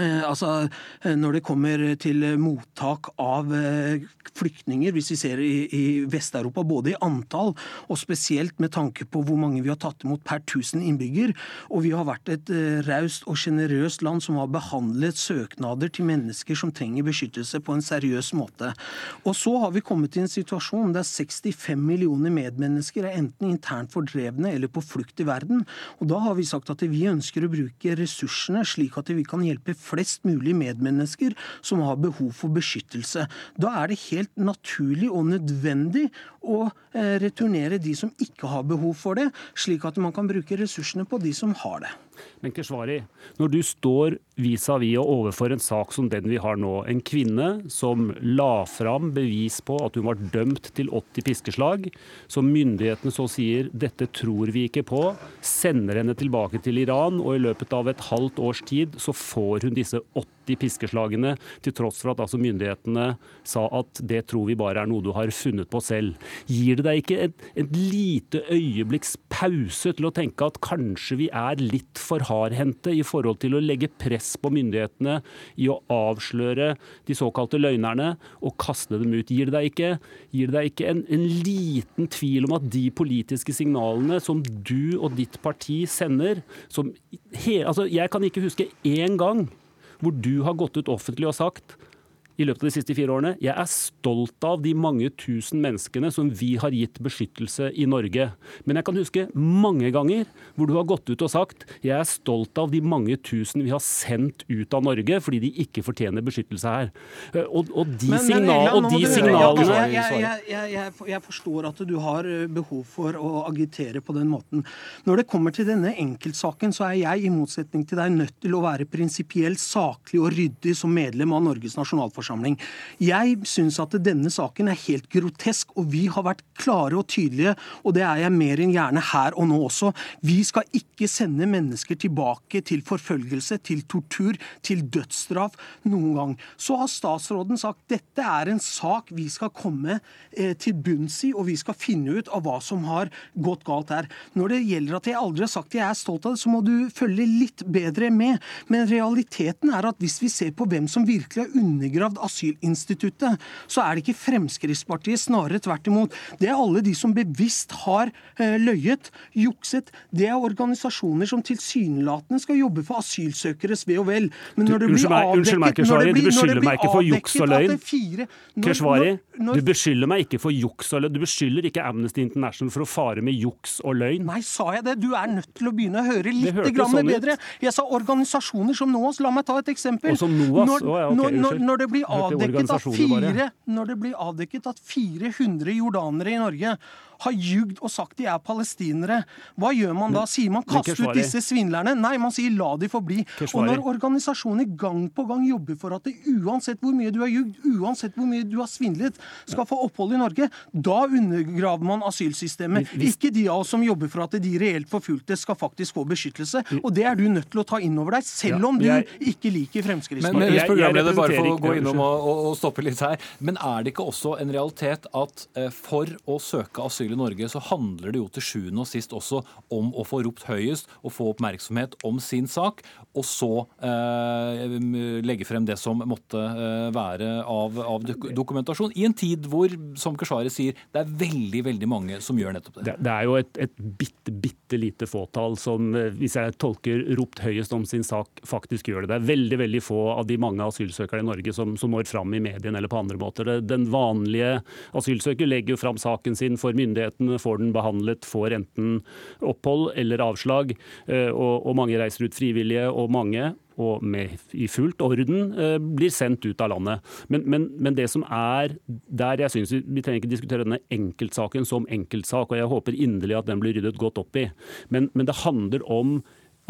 altså, eh, Når det kommer til mottak av eh, flyktninger, hvis vi ser i, i Vest-Europa, både i antall og spesielt med tanke på hvor mange vi har tatt imot per 1000 innbygger, og vi har vært et raust og sjenerøst land som har behandlet søknader til mennesker som trenger beskyttelse på en seriøs måte. Og så har vi kommet til en situasjon der 65 millioner medmennesker er enten internt fordrevne eller på flukt i verden. Og da har vi sagt at vi ønsker å bruke ressursene slik at vi kan hjelpe flest mulig medmennesker som har behov for beskyttelse. Da er det helt naturlig og nødvendig å eh, returnere de som ikke har behov for det, slik at man kan bruke ressursene på de som har det. Men Keshvari, når du står vis-à-vis og overfor en sak som den vi har nå, en kvinne som la fram bevis på at hun var dømt til 80 piskeslag, som myndighetene så sier dette tror vi ikke på, sender henne tilbake til Iran, og i løpet av et halvt års tid så får hun disse 80 piskeslagene, til tross for at altså myndighetene sa at det tror vi bare er noe du har funnet på selv. Gir det deg ikke et, et lite øyeblikks pause til å tenke at kanskje vi er litt for hardhendte i forhold til å legge press på myndighetene i å avsløre de såkalte løgnerne og kaste dem ut? Gir det deg ikke, gir det deg ikke en, en liten tvil om at de politiske signalene som du og ditt parti sender som he, altså Jeg kan ikke huske én gang hvor du har gått ut offentlig og sagt i løpet av de siste fire årene. Jeg er stolt av de mange tusen menneskene som vi har gitt beskyttelse i Norge. Men jeg kan huske mange ganger hvor du har gått ut og sagt jeg er stolt av de mange tusen vi har sendt ut av Norge fordi de ikke fortjener beskyttelse her. Eh, og, og de, men, signal, men, og de signalene jeg, jeg, jeg, jeg, forstår at du har eh, behov for å agitere på den måten. Når det kommer til denne enkeltsaken, så er jeg i motsetning til deg nødt til å være prinsipielt saklig og ryddig som medlem av Norges nasjonalforsamling nasjonalforsamling. Jeg syns at denne saken er helt grotesk, og vi har vært klare og tydelige, og det er jeg mer enn gjerne her og nå også. Vi skal ikke sende mennesker tilbake til forfølgelse, til tortur, til dødsstraff noen gang. Så har statsråden sagt dette er en sak vi skal komme eh, til bunns i, og vi skal finne ut av hva som har gått galt her. Når det gjelder at jeg aldri har sagt jeg er stolt av det, så må du følge litt bedre med. Men realiteten er at hvis vi ser på hvem som virkelig har undergravd asylinstituttet, så er det ikke Fremskrittspartiet, snarere tvert imot. Det er alle de som bevisst har eh, løyet, jukset. Det er organisasjoner som tilsynelatende skal jobbe for asylsøkeres ve og vel. Men når det blir avdekket Unnskyld meg, Keshvari, du beskylder meg ikke for juks og løgn. Keshvari, du beskylder meg ikke for juks og løgn. Du beskylder ikke Amnesty International for å fare med juks og løgn. Nei, sa jeg det? Du er nødt til å begynne å høre litt grann sånn bedre. Jeg sa organisasjoner som NOAS. La meg ta et eksempel. Og som NOAS? Når, oh, ja, okay, når, når, det blir avdekket at fire, når det blir avdekket at 400 jordanere i Norge har ljugd og sagt de er palestinere. Hva gjør man da? Sier man kast ut disse svindlerne? Nei, man sier la de få bli. Og når organisasjoner gang på gang jobber for at det uansett hvor mye du har ljugd, uansett hvor mye du har svindlet, skal få opphold i Norge, da undergraver man asylsystemet. Ikke de av oss som jobber for at de reelt forfulgte skal faktisk få beskyttelse. Og det er du nødt til å ta inn over deg, selv om du ikke liker Fremskrittspartiet. Men, men programleder, bare for gå innom og, og stoppe litt her. Men er det ikke også en realitet at eh, for å søke asyl i Norge, så handler det jo til sjuende og sist også om å få ropt høyest og få oppmerksomhet om sin sak, og så eh, legge frem det som måtte eh, være av, av, dokumentasjon. I en tid hvor, som Keshvari sier, det er veldig veldig mange som gjør nettopp det. Det, det er jo et, et bitte, bitte lite fåtall som, eh, hvis jeg tolker ropt høyest om sin sak, faktisk gjør det. Det er veldig veldig få av de mange asylsøkere i Norge som, som når fram i mediene eller på andre måter. Den vanlige asylsøker legger jo fram saken sin for myndighetene myndighetene får den behandlet, får enten opphold eller avslag. Eh, og, og mange reiser ut frivillige, og mange og med, i fullt orden eh, blir sendt ut av landet. Men, men, men det som er der jeg synes vi, vi trenger ikke diskutere denne enkeltsaken som enkeltsak, og jeg håper inderlig at den blir ryddet godt opp i. Men, men det handler om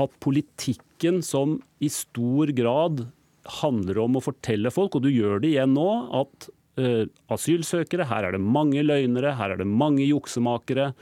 at politikken som i stor grad handler om å fortelle folk, og du gjør det igjen nå, at asylsøkere, her er det mange løgnere, her er det mange juksemakere,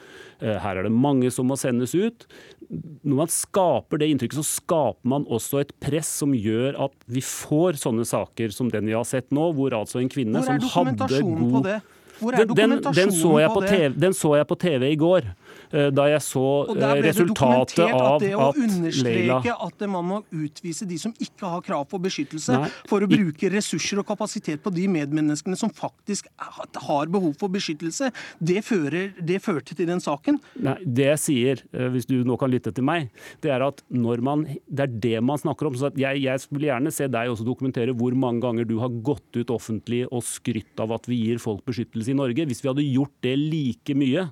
uh, her er det mange som må sendes ut. Når man skaper det inntrykket, så skaper man også et press som gjør at vi får sånne saker som den vi har sett nå, hvor altså en kvinne som hadde god hvor er dokumentasjonen på, på det? TV, den så jeg på TV i går. Eh, da jeg så eh, resultatet av at, det å understreke at man må utvise de som ikke har krav på beskyttelse, Nei, for å bruke ressurser og kapasitet på de medmenneskene som faktisk har behov for beskyttelse, det, fører, det førte til den saken? Nei, Det jeg sier, eh, hvis du nå kan lytte til meg, det er at når man, det er det man snakker om. så jeg, jeg vil gjerne se deg også dokumentere hvor mange ganger du har gått ut offentlig og skrytt av at vi gir folk beskyttelse i Norge. Hvis vi hadde gjort det like mye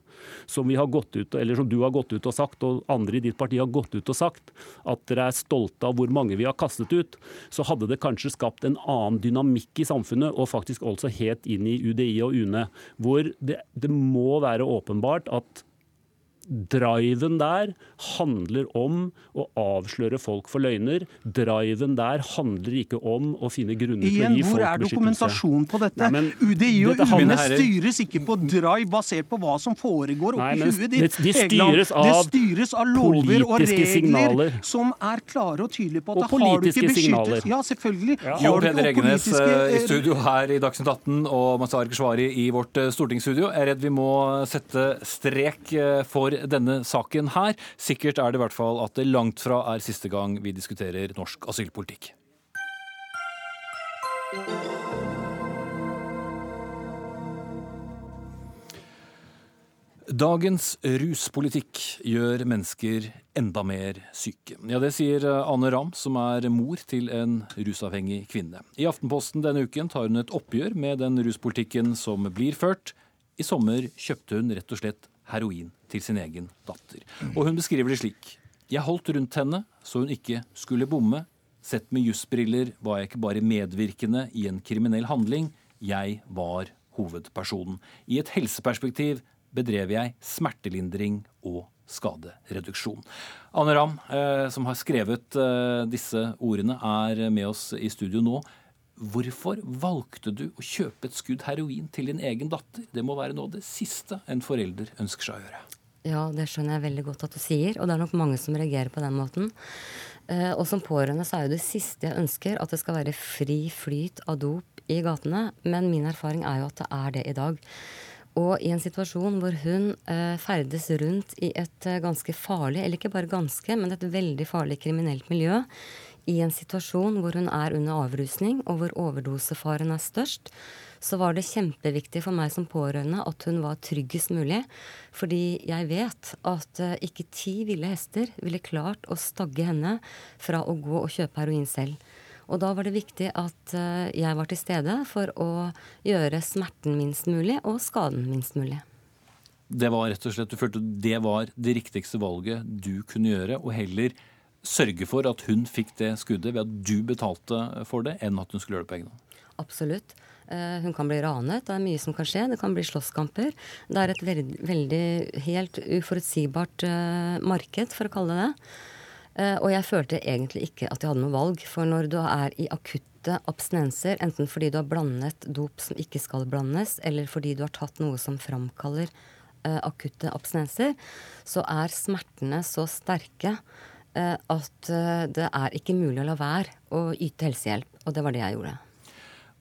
som vi har gått ut ut, eller som du har gått ut og sagt, og andre i ditt parti har gått ut og sagt, at dere er stolte av hvor mange vi har kastet ut, så hadde det kanskje skapt en annen dynamikk i samfunnet, og faktisk også helt inn i UDI og UNE, hvor det, det må være åpenbart at driven der handler om å avsløre folk for løgner. Driven der handler ikke om å finne grunner til å gi Igjen, gi hvor er dokumentasjonen dokumentasjon på dette? Nei, men UDI og UNE styres ikke på drive basert på hva som foregår oppi huet det- ditt. de styres av, det styres av lover og regler signaler. som er klare og tydelige på at Og har du ikke beskyttelse. Ja, selvfølgelig. Jo Har Peder Egenes eh, i eh, studio her i Dagsnytt 18 og Mazar Keshvari i vårt eh, stortingsstudio. Jeg er redd vi må sette strek for denne saken her. Sikkert er det i hvert fall at det langt fra er siste gang vi diskuterer norsk asylpolitikk. Dagens ruspolitikk gjør mennesker enda mer syke. Ja, Det sier Anne Ramm, som er mor til en rusavhengig kvinne. I Aftenposten denne uken tar hun et oppgjør med den ruspolitikken som blir ført. I sommer kjøpte hun rett og slett heroin til sin egen datter. Og hun beskriver det slik. Jeg holdt rundt henne så hun ikke skulle bomme. Sett med jussbriller var jeg ikke bare medvirkende i en kriminell handling, jeg var hovedpersonen. I et helseperspektiv bedrev jeg smertelindring og skadereduksjon. Anne Ramm, eh, som har skrevet eh, disse ordene, er med oss i studio nå. Hvorfor valgte du å kjøpe et skudd heroin til din egen datter? Det må være noe av det siste en forelder ønsker seg å gjøre. Ja, det skjønner jeg veldig godt at du sier, og det er nok mange som reagerer på den måten. Eh, og som pårørende så er jo det siste jeg ønsker at det skal være fri flyt av dop i gatene, men min erfaring er jo at det er det i dag. Og i en situasjon hvor hun eh, ferdes rundt i et eh, ganske farlig, eller ikke bare ganske, men et veldig farlig kriminelt miljø, i en situasjon hvor hun er under avrusning, og hvor overdosefaren er størst, så var det kjempeviktig for meg som pårørende at hun var tryggest mulig. Fordi jeg vet at eh, ikke ti ville hester ville klart å stagge henne fra å gå og kjøpe heroin selv. Og da var det viktig at eh, jeg var til stede for å gjøre smerten minst mulig og skaden minst mulig. Det var rett og slett, Du følte det var det riktigste valget du kunne gjøre, og heller sørge for at hun fikk det skuddet ved at du betalte for det, enn at hun skulle gjøre det på egen hånd? Absolutt. Eh, Hun kan bli ranet, det er mye som kan skje. Det kan bli slåsskamper. Det er et veldig, helt uforutsigbart eh, marked, for å kalle det det. Eh, Og jeg følte egentlig ikke at jeg hadde noe valg. For når du er i akutte abstinenser, enten fordi du har blandet dop som ikke skal blandes, eller fordi du har tatt noe som framkaller akutte abstinenser, så er smertene så sterke at eh, det er ikke mulig å la være å yte helsehjelp. Og det var det jeg gjorde.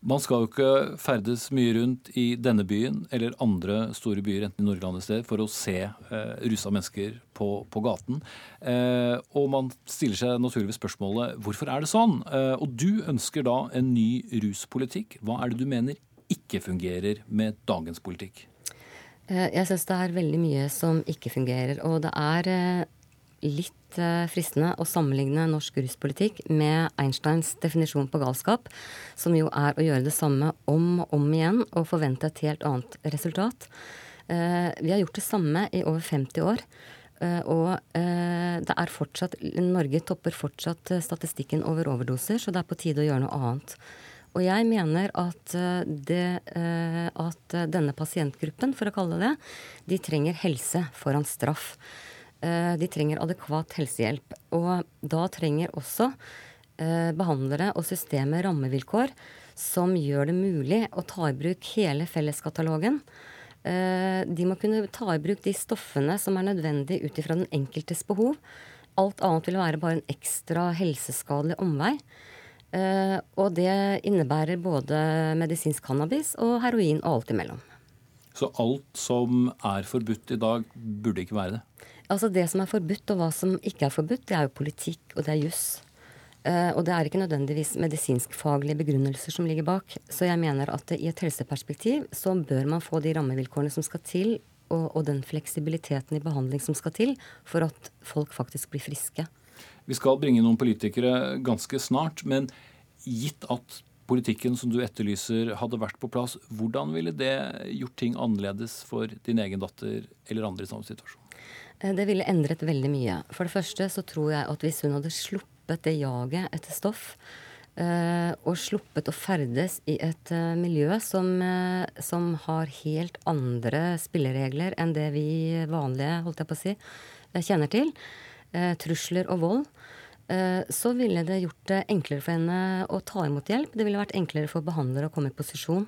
Man skal jo ikke ferdes mye rundt i denne byen eller andre store byer, enten i Norge eller andre steder, for å se eh, rusa mennesker på, på gaten. Eh, og man stiller seg naturligvis spørsmålet hvorfor er det sånn? Eh, og du ønsker da en ny ruspolitikk. Hva er det du mener ikke fungerer med dagens politikk? Eh, Jeg syns det er veldig mye som ikke fungerer. Og det er eh, litt eh, fristende å sammenligne norsk ruspolitikk med Einsteins definisjon på galskap, som jo er å gjøre det samme om og om igjen og forvente et helt annet resultat. Eh, Vi har gjort det samme i over 50 år. eh, Og det er fortsatt Norge topper fortsatt statistikken over overdoser, så det er på tide å gjøre noe annet. Og jeg mener at, det, at denne pasientgruppen, for å kalle det det, de trenger helse foran straff. Eh, De trenger adekvat helsehjelp. Og da trenger også eh, behandlere og systemet rammevilkår som gjør det mulig å ta i bruk hele felleskatalogen. Eh, De må kunne ta i bruk de stoffene som er nødvendig ut ifra den enkeltes behov. Alt annet vil være bare en ekstra helseskadelig omvei. Og det innebærer både medisinsk cannabis og heroin og alt imellom. Så alt som er forbudt i dag, burde ikke være det. Altså Det som er forbudt, og hva som ikke er forbudt, det er jo politikk, og det er juss. Uh, og det er ikke nødvendigvis medisinskfaglige begrunnelser som ligger bak. Så jeg mener at i et helseperspektiv så bør man få de rammevilkårene som skal til, og, og den fleksibiliteten i behandling som skal til, for at folk faktisk blir friske. Vi skal bringe noen politikere ganske snart, men gitt at politikken som du etterlyser hadde vært på plass, hvordan ville det gjort ting annerledes for din egen datter eller andre i samme situasjon? Eh, Det ville endret veldig mye. For det første så tror jeg at hvis hun hadde sluppet det jaget etter stoff, Eh, og sluppet å ferdes i et eh, miljø som, som, har helt andre spilleregler enn det vi vanlige, holdt jeg på å si, kjenner til. Trusler og vold. Så ville det gjort det enklere for henne å ta imot hjelp. Det ville vært enklere for behandlere å komme i posisjon.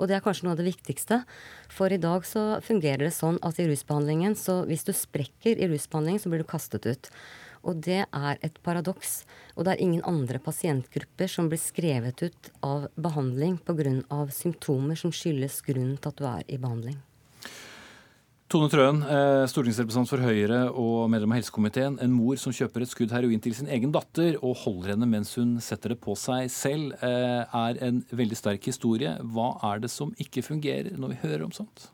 Og det er kanskje noe av det viktigste. For i dag så fungerer det sånn at i rusbehandlingen, så hvis du sprekker i rusbehandlingen, så blir du kastet ut. Og det er et paradoks. Og det er ingen andre pasientgrupper som blir skrevet ut av behandling pga. symptomer som skyldes grunnen til at du er i behandling. Tone Trøen, eh, stortingsrepresentant for Høyre og medlem av helsekomiteen. En mor som kjøper et skudd heroin til sin egen datter og holder henne mens hun setter det på seg selv, eh, er en veldig sterk historie. Hva er det som ikke fungerer når vi hører om sånt?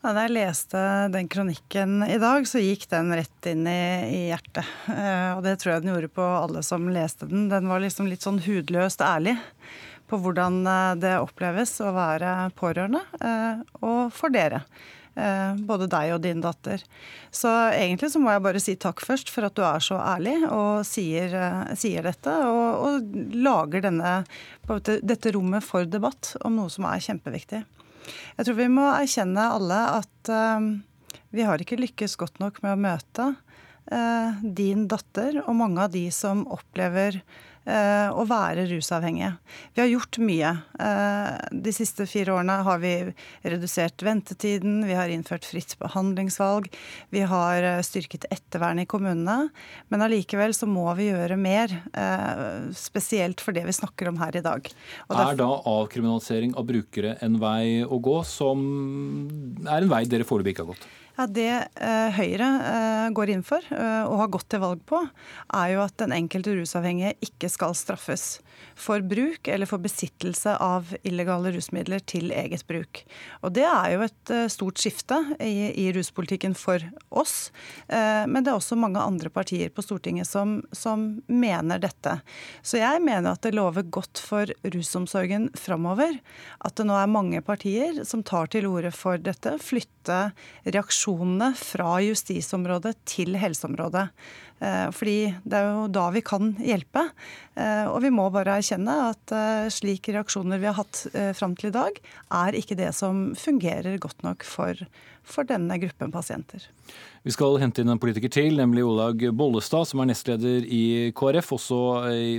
Da jeg leste den kronikken i dag, så gikk den rett inn i, hjertet. Eh, og det tror jeg den gjorde på alle som leste den. Den var liksom litt sånn hudløst ærlig på hvordan det oppleves å være pårørende, og for dere. Eh, både deg og din datter. Så egentlig så må jeg bare si takk først for at du er så ærlig og sier, eh, sier dette. Og, og lager denne, dette rommet for debatt om noe som er kjempeviktig. Jeg tror vi må erkjenne alle at uh, vi har ikke lykkes godt nok med å møte uh, din datter og mange av de som opplever å være rusavhengige. Vi har gjort mye. De siste fire årene har vi redusert ventetiden, vi har innført fritt behandlingsvalg, vi har styrket ettervernet i kommunene. Men allikevel så må vi gjøre mer, spesielt for det vi snakker om her i dag. er da avkriminalisering av brukere en vei å gå, som er en vei dere foreløpig ikke har gått? Ja, Det eh, Høyre eh, går inn for eh, og har gått til valg på, er jo at den enkelte rusavhengige ikke skal straffes for bruk eller for besittelse av illegale rusmidler til eget bruk. Og Det er jo et eh, stort skifte i, i ruspolitikken for oss. Eh, men det er også mange andre partier på Stortinget som, som mener dette. Så jeg mener at det lover godt for rusomsorgen framover. At det nå er mange partier som tar til orde for dette. Flytte reaksjonene fra justisområdet til helseområdet. Eh, fordi det er jo da vi kan hjelpe. Eh, og vi må bare erkjenne at eh, slike reaksjoner vi har hatt fram til i dag, er ikke det som fungerer godt nok for, for denne gruppen pasienter. Vi skal hente inn en politiker til, nemlig Olag Bollestad, som er nestleder i KrF, også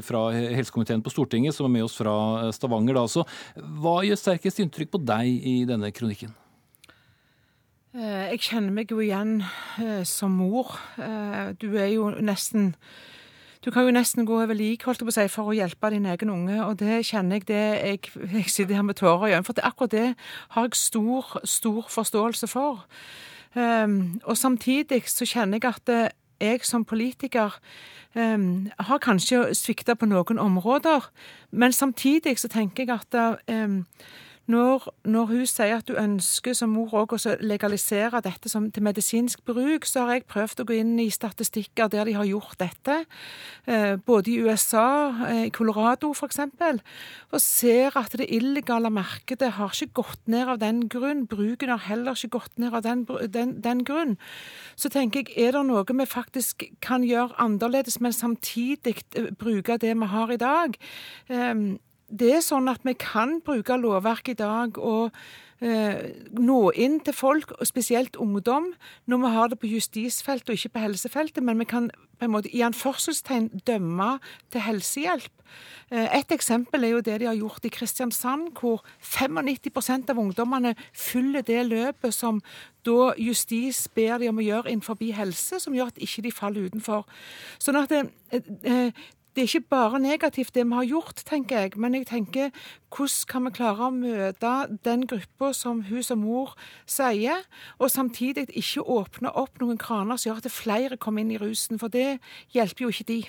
fra helsekomiteen på Stortinget, som er med oss fra Stavanger. Da. Så hva gjør sterkest inntrykk på deg i denne kronikken? Eh, jeg kjenner meg jo igjen eh, som mor. Eh, du er jo nesten Du kan jo nesten gå over lik holdt på å si, for å hjelpe din egen unge, og det kjenner jeg det Jeg, [LAUGHS] jeg sitter her med tårer i øynene, for det, akkurat det har jeg stor, stor forståelse for. Um, og samtidig så kjenner jeg at jeg som politiker um, har kanskje svikta på noen områder, men samtidig så tenker jeg at um, når, når, hun sier at du ønsker som mor også å legalisere dette som, til medisinsk bruk, så har jeg prøvd å gå inn i statistikker der de har gjort dette, eh, både i USA, eh, i Colorado f.eks., og ser at det illegale markedet har ikke gått ned av den grunn. Bruken har heller ikke gått ned av den, den, den grunn. Så tenker jeg, er det noe vi faktisk kan gjøre annerledes, men samtidig eh, bruke det vi har i dag? Eh, det er sånn at vi kan bruke lovverket i dag og eh, nå inn til folk, og spesielt ungdom, når vi har det på justisfeltet og ikke på helsefeltet. Men vi kan på en måte i anførselstegn dømme til helsehjelp. Eh, et eksempel er jo det de har gjort i Kristiansand, hvor 95% av ungdommene følger det løpet som da justis ber de om å gjøre innenfor helse, som gjør at ikke de faller utenfor. Sånn at det, eh, det er ikke bare negativt det vi har gjort, tenker jeg, men jeg tenker hvordan kan vi klare å møte den gruppa som hun som mor sier, og samtidig ikke åpne opp noen kraner som gjør at flere kommer inn i rusen, for det hjelper jo ikke de.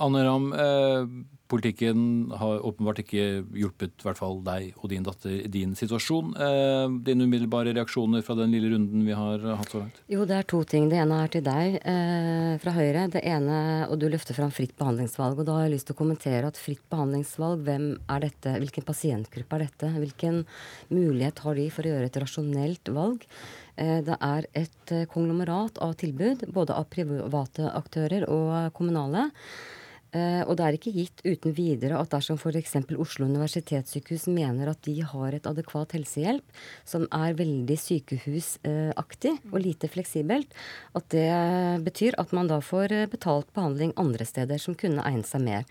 Anne Ram, eh, Politikken har åpenbart ikke hjulpet i hvert fall deg og din datter i din situasjon. Eh, dine umiddelbare reaksjoner fra den lille runden vi har hatt så langt? Jo, det er to ting. Det ene er til deg eh, fra Høyre. Det ene, og du løfter fram fritt behandlingsvalg. Og da har jeg lyst til å kommentere at fritt behandlingsvalg, hvem er dette? Hvilken pasientgruppe er dette? Hvilken mulighet har de for å gjøre et rasjonelt valg? Eh, det er et eh, konglomerat av tilbud, både av private aktører og kommunale. Eh, og det er ikke gitt uten videre at dersom f.eks. Oslo universitetssykehus mener at de har et adekvat helsehjelp som er veldig sykehusaktig og lite fleksibelt, at det betyr at man da får betalt behandling andre steder som kunne egnet seg mer.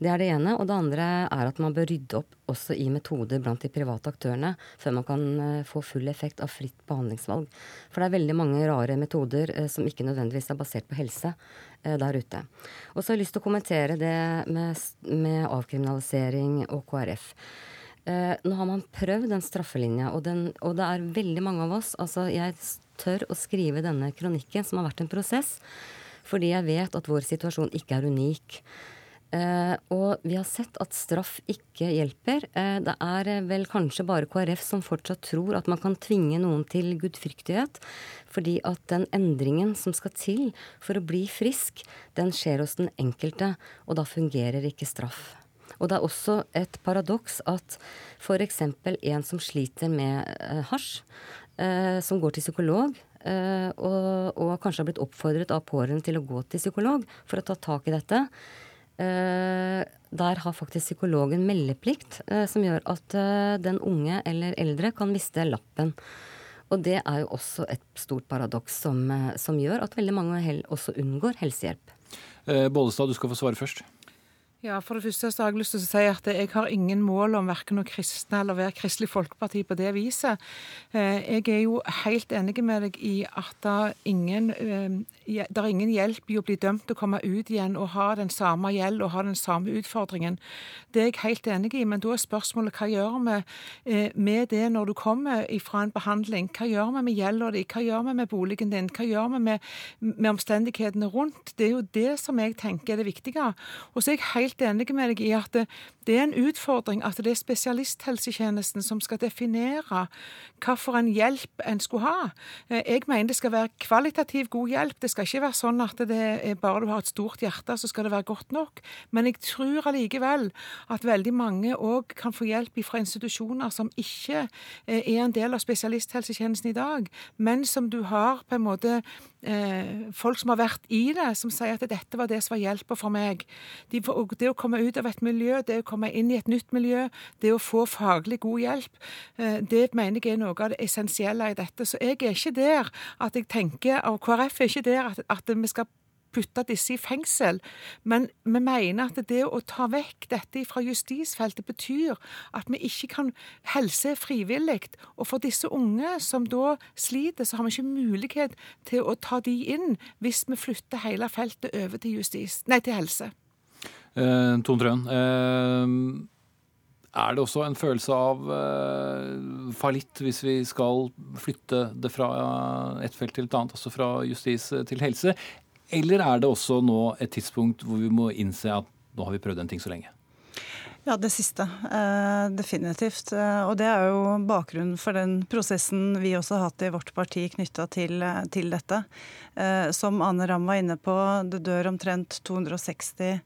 Det er det ene. Og det andre er at man bør rydde opp også i metoder blant de private aktørene før man kan eh, få full effekt av fritt behandlingsvalg. For det er veldig mange rare metoder eh, som ikke nødvendigvis er basert på helse Eh, der ute. Og så har jeg lyst til å kommentere det med, med avkriminalisering og KrF. Eh, nå har man prøvd den straffelinja, og, den, og, det er veldig mange av oss altså Jeg tør å skrive denne kronikken, som har vært en prosess, fordi jeg vet at vår situasjon ikke er unik. Uh, og vi har sett at straff ikke hjelper. Eh, det er uh, vel kanskje bare KrF som fortsatt tror at man kan tvinge noen til gudfryktighet. Fordi at den endringen som skal til for å bli frisk, den skjer hos den enkelte. Og da fungerer ikke straff. Og det er også et paradoks at f.eks. en som sliter med hasj, som går til psykolog, og, og kanskje har blitt oppfordret av pårørende til å gå til psykolog for å ta tak i dette Eh, der har faktisk psykologen meldeplikt, eh, som gjør at eh, den unge eller eldre kan miste lappen. Og det er jo også et stort paradoks som, som gjør at veldig mange også unngår helsehjelp. Bollestad, du skal få svare først. Ja, For det første så har jeg lyst til å si at jeg har ingen mål om verken å kristne eller være Kristelig Folkeparti på det viset. Jeg er jo helt enig med deg i at det ingen det er ingen hjelp i å bli dømt og komme ut igjen og ha den samme gjeld og ha den samme utfordringen. Det er jeg helt enig i, men da er spørsmålet hva gjør vi eh, med det når du kommer fra en behandling? Hva gjør vi med gjelda di? Hva gjør vi med boligen din? Hva gjør vi med, med, omstendighetene rundt? Det er jo det som jeg tenker er det viktige. Og så er jeg helt enig med deg i at det, er en utfordring at det er spesialisthelsetjenesten som skal definere hva for en hjelp en skulle ha. Eh, jeg mener det skal være kvalitativ god hjelp. Det skal ikke være sånn at det er bare du har et stort hjerte, så skal det være godt nok. Men jeg tror allikevel at veldig mange òg kan få hjelp fra institusjoner som ikke eh, er en del av spesialisthelsetjenesten i dag, men som du har på en måte eh, folk som har vært i det, som sier at dette var det som var hjelpa for meg. De, det å komme ut av et miljø, det å komme inn i et nytt miljø, det å få faglig god hjelp, eh, det mener jeg er noe av det essensielle i dette. Så jeg er ikke der at jeg tenker, og KrF er ikke der at, at vi skal putte disse i fengsel. Men vi mener at det å ta vekk dette fra justisfeltet betyr at vi ikke kan helse frivillig. Og for disse unge som da sliter, så har vi ikke mulighet til å ta de inn hvis vi flytter hele feltet over til, justis, nei, til helse. Eh, Tone Trøen, eh, er det også en følelse av eh, fallitt hvis vi skal flytte det fra et felt til et annet, altså fra justis til helse? Eller er det også nå et tidspunkt hvor vi må innse at nå har vi prøvd en ting så lenge? Ja, det siste. Eh, definitivt. Eh, og det er jo bakgrunnen for den prosessen vi også har hatt i vårt parti knytta til, eh, til, dette. Som Ane Ramm var inne på, det dør omtrent 260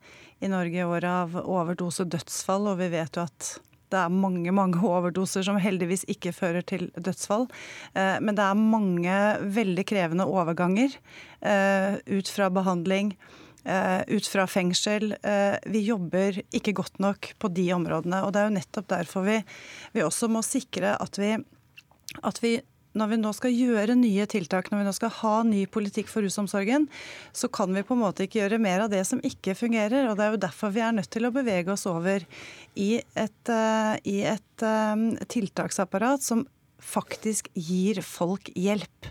i Norge i året av overdose dødsfall, og vi vet jo at det er mange mange overdoser som heldigvis ikke fører til dødsfall. Men det er mange veldig krevende overganger ut fra behandling. Eh, ut fra fengsel. Vi jobber ikke godt nok på de områdene. Og det er jo nettopp derfor vi, vi også må sikre at vi, at vi når vi nå skal gjøre nye tiltak, når vi nå skal ha ny politikk for rusomsorgen, så kan vi på en måte ikke gjøre mer av det som ikke fungerer. og Det er jo derfor vi er nødt til å bevege oss over i et, uh, i et tiltaksapparat som faktisk gir folk hjelp.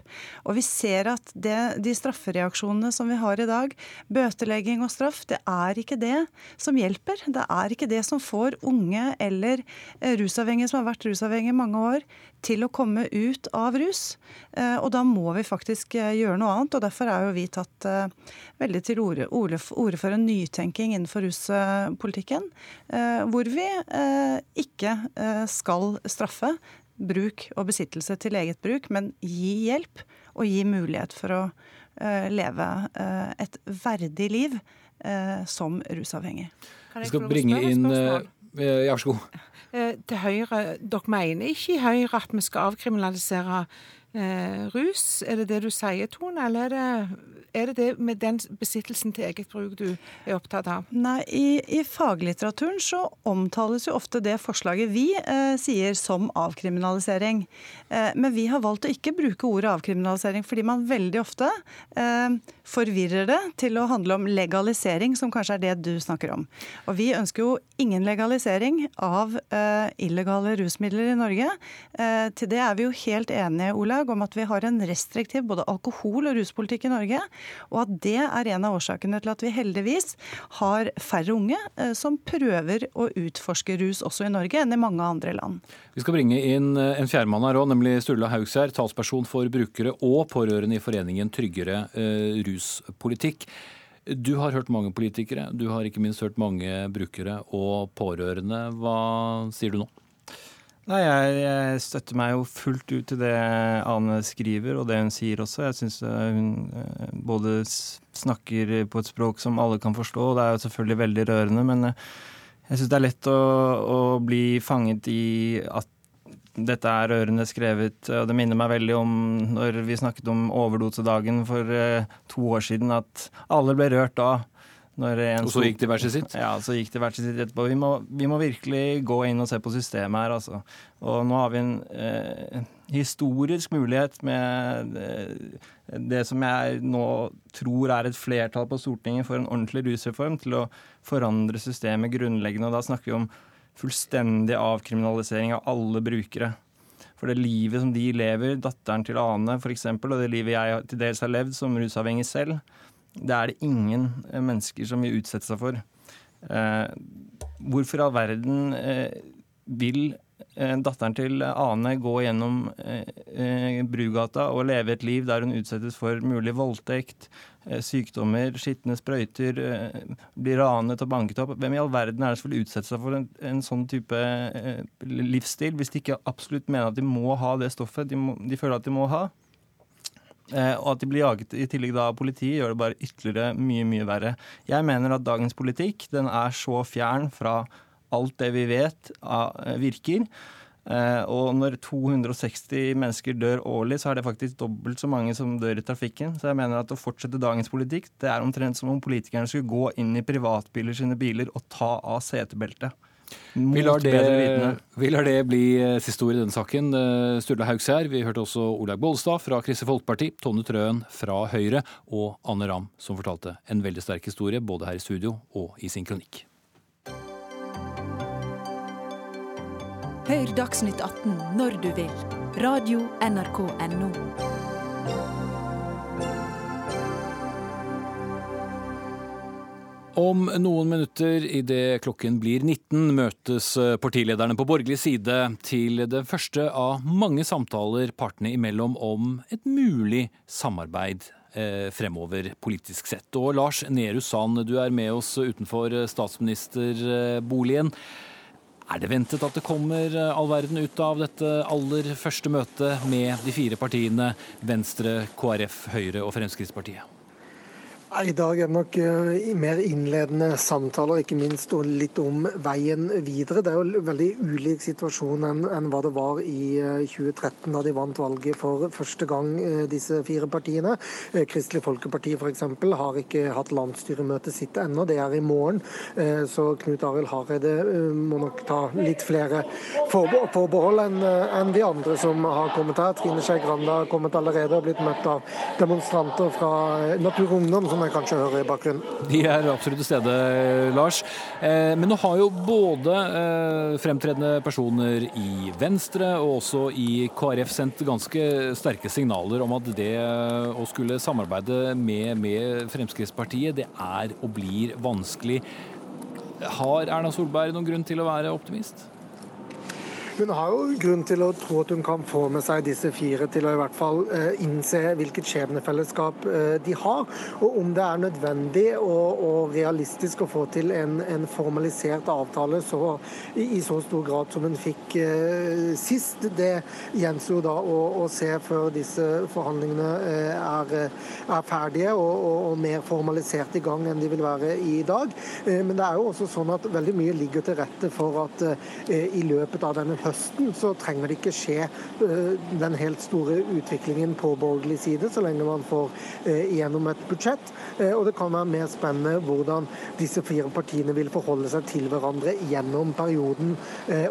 Og vi ser at det, de straffereaksjonene som vi har i dag, bøtelegging og straff, det er ikke det som hjelper. Det er ikke det som får unge eller eh, rusavhengige som har vært rusavhengige i mange år, til å komme ut av rus. Eh, og da må vi faktisk eh, gjøre noe annet. Og derfor er jo vi tatt veldig til orde, orde for en nytenking innenfor ruspolitikken, hvor vi ikke skal straffe bruk og besittelse til eget bruk, men gi hjelp og gi mulighet for å uh, leve uh, et verdig liv uh, som rusavhengig. Vi skal bringe inn Ja, vær så god. Til Høyre, dere mener ikke i Høyre at vi skal avkriminalisere eh, rus. Er det det du sier, Tone, eller er det, er det det med den besittelsen til eget bruk du er opptatt av? Nei, i, i faglitteraturen så omtales jo ofte det forslaget vi eh, sier som avkriminalisering. Eh, men vi har valgt å ikke bruke ordet avkriminalisering fordi man veldig ofte eh, forvirrer det til å handle om legalisering, som kanskje er det du snakker om. Og vi ønsker jo ingen legalisering av eh, illegale rusmidler i Norge. Eh, til det er vi jo helt enige, Olaug, om at vi har en restriktiv både alkohol- og ruspolitikk i Norge. Og at det er en av årsakene til at vi heldigvis har færre unge eh, som prøver å utforske rus også i Norge, enn i mange andre land. Vi skal bringe inn eh, en fjerdemann her òg, nemlig Sturla Haugsgjerd, talsperson for brukere og pårørende i foreningen Tryggere eh, ruspolitikk. Du har hørt mange politikere, du har ikke minst hørt mange brukere og pårørende. Hva sier du nå? Nei, jeg, jeg, støtter meg jo fullt ut til det Ane skriver, og det hun sier også. Jeg syns eh, hun eh, både snakker på et språk som alle kan forstå, og det er jo selvfølgelig veldig rørende, men eh, jeg syns det er lett å, å, bli fanget i at dette er rørende skrevet, og det minner meg veldig om når vi snakket om overdosedagen for to år siden, at alle ble rørt da og så gikk det hvert sitt? Ja, så gikk det hvert sitt etterpå. Vi må, vi må, virkelig gå inn og se på systemet her, altså. Og nå har vi en eh, historisk mulighet med eh, det som jeg nå tror er et flertall på Stortinget for en ordentlig rusreform, til å forandre systemet grunnleggende. Og da snakker vi om fullstendig avkriminalisering av alle brukere. For det livet som de lever, datteren til Ane f.eks., og det livet jeg til dels har levd som rusavhengig selv, det er det ingen eh, mennesker som vil utsette seg for. Eh, hvorfor i all verden eh, vil datteren til Ane gå gjennom Brugata og leve et liv der hun utsettes for mulig voldtekt, sykdommer, skitne sprøyter, blir ranet og banket opp? Hvem i all verden er det som vil utsette seg for en, en sånn type livsstil, hvis de ikke absolutt mener at de må ha det stoffet de, må, de føler at de må ha? Eh, og at de blir jaget i tillegg da av politiet, gjør det bare ytterligere mye, mye verre. Jeg mener at dagens politikk den er så fjern fra alt det vi vet eh, virker. Eh, og når 260 mennesker dør årlig, så er det faktisk dobbelt så mange som dør i trafikken. Så jeg mener at å fortsette dagens politikk, det er omtrent som om politikerne skulle gå inn i privatbiler sine biler og ta av setebeltet. Vi lar, det, vi lar, det, bli eh, siste ord i denne saken. Eh, Sturla Haugsær, vi hørte også Olaug Bollestad fra Kristelig Folkeparti, Tone Trøen fra Høyre og Anne Ramm, som fortalte en veldig sterk historie både her i studio og i sin kronikk. Hør Dagsnytt 18 når du vil. Radio NRK Radio.nrk.no. Om noen minutter, idet klokken blir 19, møtes eh, partilederne på borgerlig side til det første av mange samtaler partene imellom om et mulig samarbeid eh, fremover politisk sett. Og Lars Nehru Sand, du er med oss utenfor eh, statsministerboligen. Er det ventet at det kommer all verden ut av dette aller første møtet med de fire partiene Venstre, KrF, Høyre og Fremskrittspartiet? I dag er det nok uh, mer innledende samtaler, ikke minst og litt om veien videre. Det er jo en veldig ulik situasjon enn, enn hva det var i uh, eh, 2013, da de vant valget for første gang, uh, disse fire partiene. Kristelig Folkeparti f.eks. har ikke hatt landsstyremøtet sitt ennå, det er i morgen. Så Knut Arild Hareide må nok ta litt flere forbehold enn en de andre som har kommet her. Trine Skei Grande har kommet allerede og blitt møtt av demonstranter fra Natur Ungdom. som jeg kanskje hører i bakgrunnen. De er absolutt til stede, Lars. Eh, men nå har jo både eh, fremtredende personer i Venstre og også i KrF sendt ganske sterke signaler om at det å skulle samarbeide med, med Fremskrittspartiet, det er og blir vanskelig. Har Erna Solberg noen grunn til å være optimist? Hun har jo grunn til å tro at hun kan få med seg disse fire til å i hvert fall eh, innse hvilket skjebnefellesskap eh, de har, og om det er nødvendig og, og realistisk å få til en, en formalisert avtale så, i, i, så stor grad som hun fikk eh, sist. Det gjenstår da å, å, se før disse forhandlingene er, er, ferdige og, og, og, mer formalisert i gang enn de vil være i dag. Men det er jo også sånn at veldig mye ligger til rette for at i løpet av denne høsten så trenger det ikke skje den helt store utviklingen på borgerlig side, så lenge man får igjennom et budsjett. Og det kan være mer spennende hvordan disse fire partiene vil forholde seg til hverandre gjennom perioden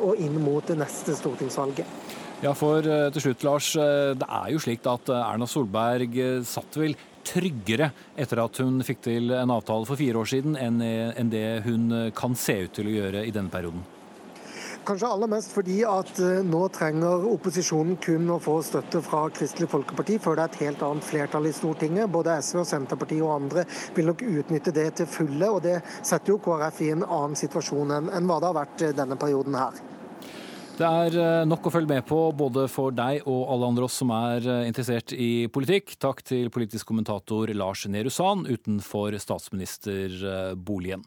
og inn mot det neste stortingsvalget. Ja, for til slutt, Lars. Det er jo slik at Erna Solberg satt vel tryggere etter at hun fikk til en avtale for fire år siden, enn det hun kan se ut til å gjøre i denne perioden? Kanskje aller mest fordi at eh, nå trenger opposisjonen kun å få støtte fra Kristelig Folkeparti før det er et helt annet flertall i Stortinget. Både SV og Senterpartiet og andre vil nok utnytte det til fulle. og Det setter jo KrF i en annen situasjon enn hva det har vært eh, denne perioden her. Det er eh, nok å følge med på, både for deg og alle andre oss som er interessert i politikk. Takk til politisk kommentator Lars Nehru Sand utenfor statsministerboligen.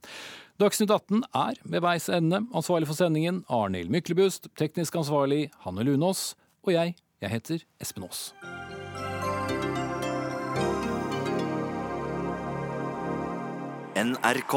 Dagsnytt 18 er ved veis ende. Ansvarlig for sendingen Arnhild Myklebust. Teknisk ansvarlig Hanne Lunås. Og jeg, jeg heter Espen Aas. NRK.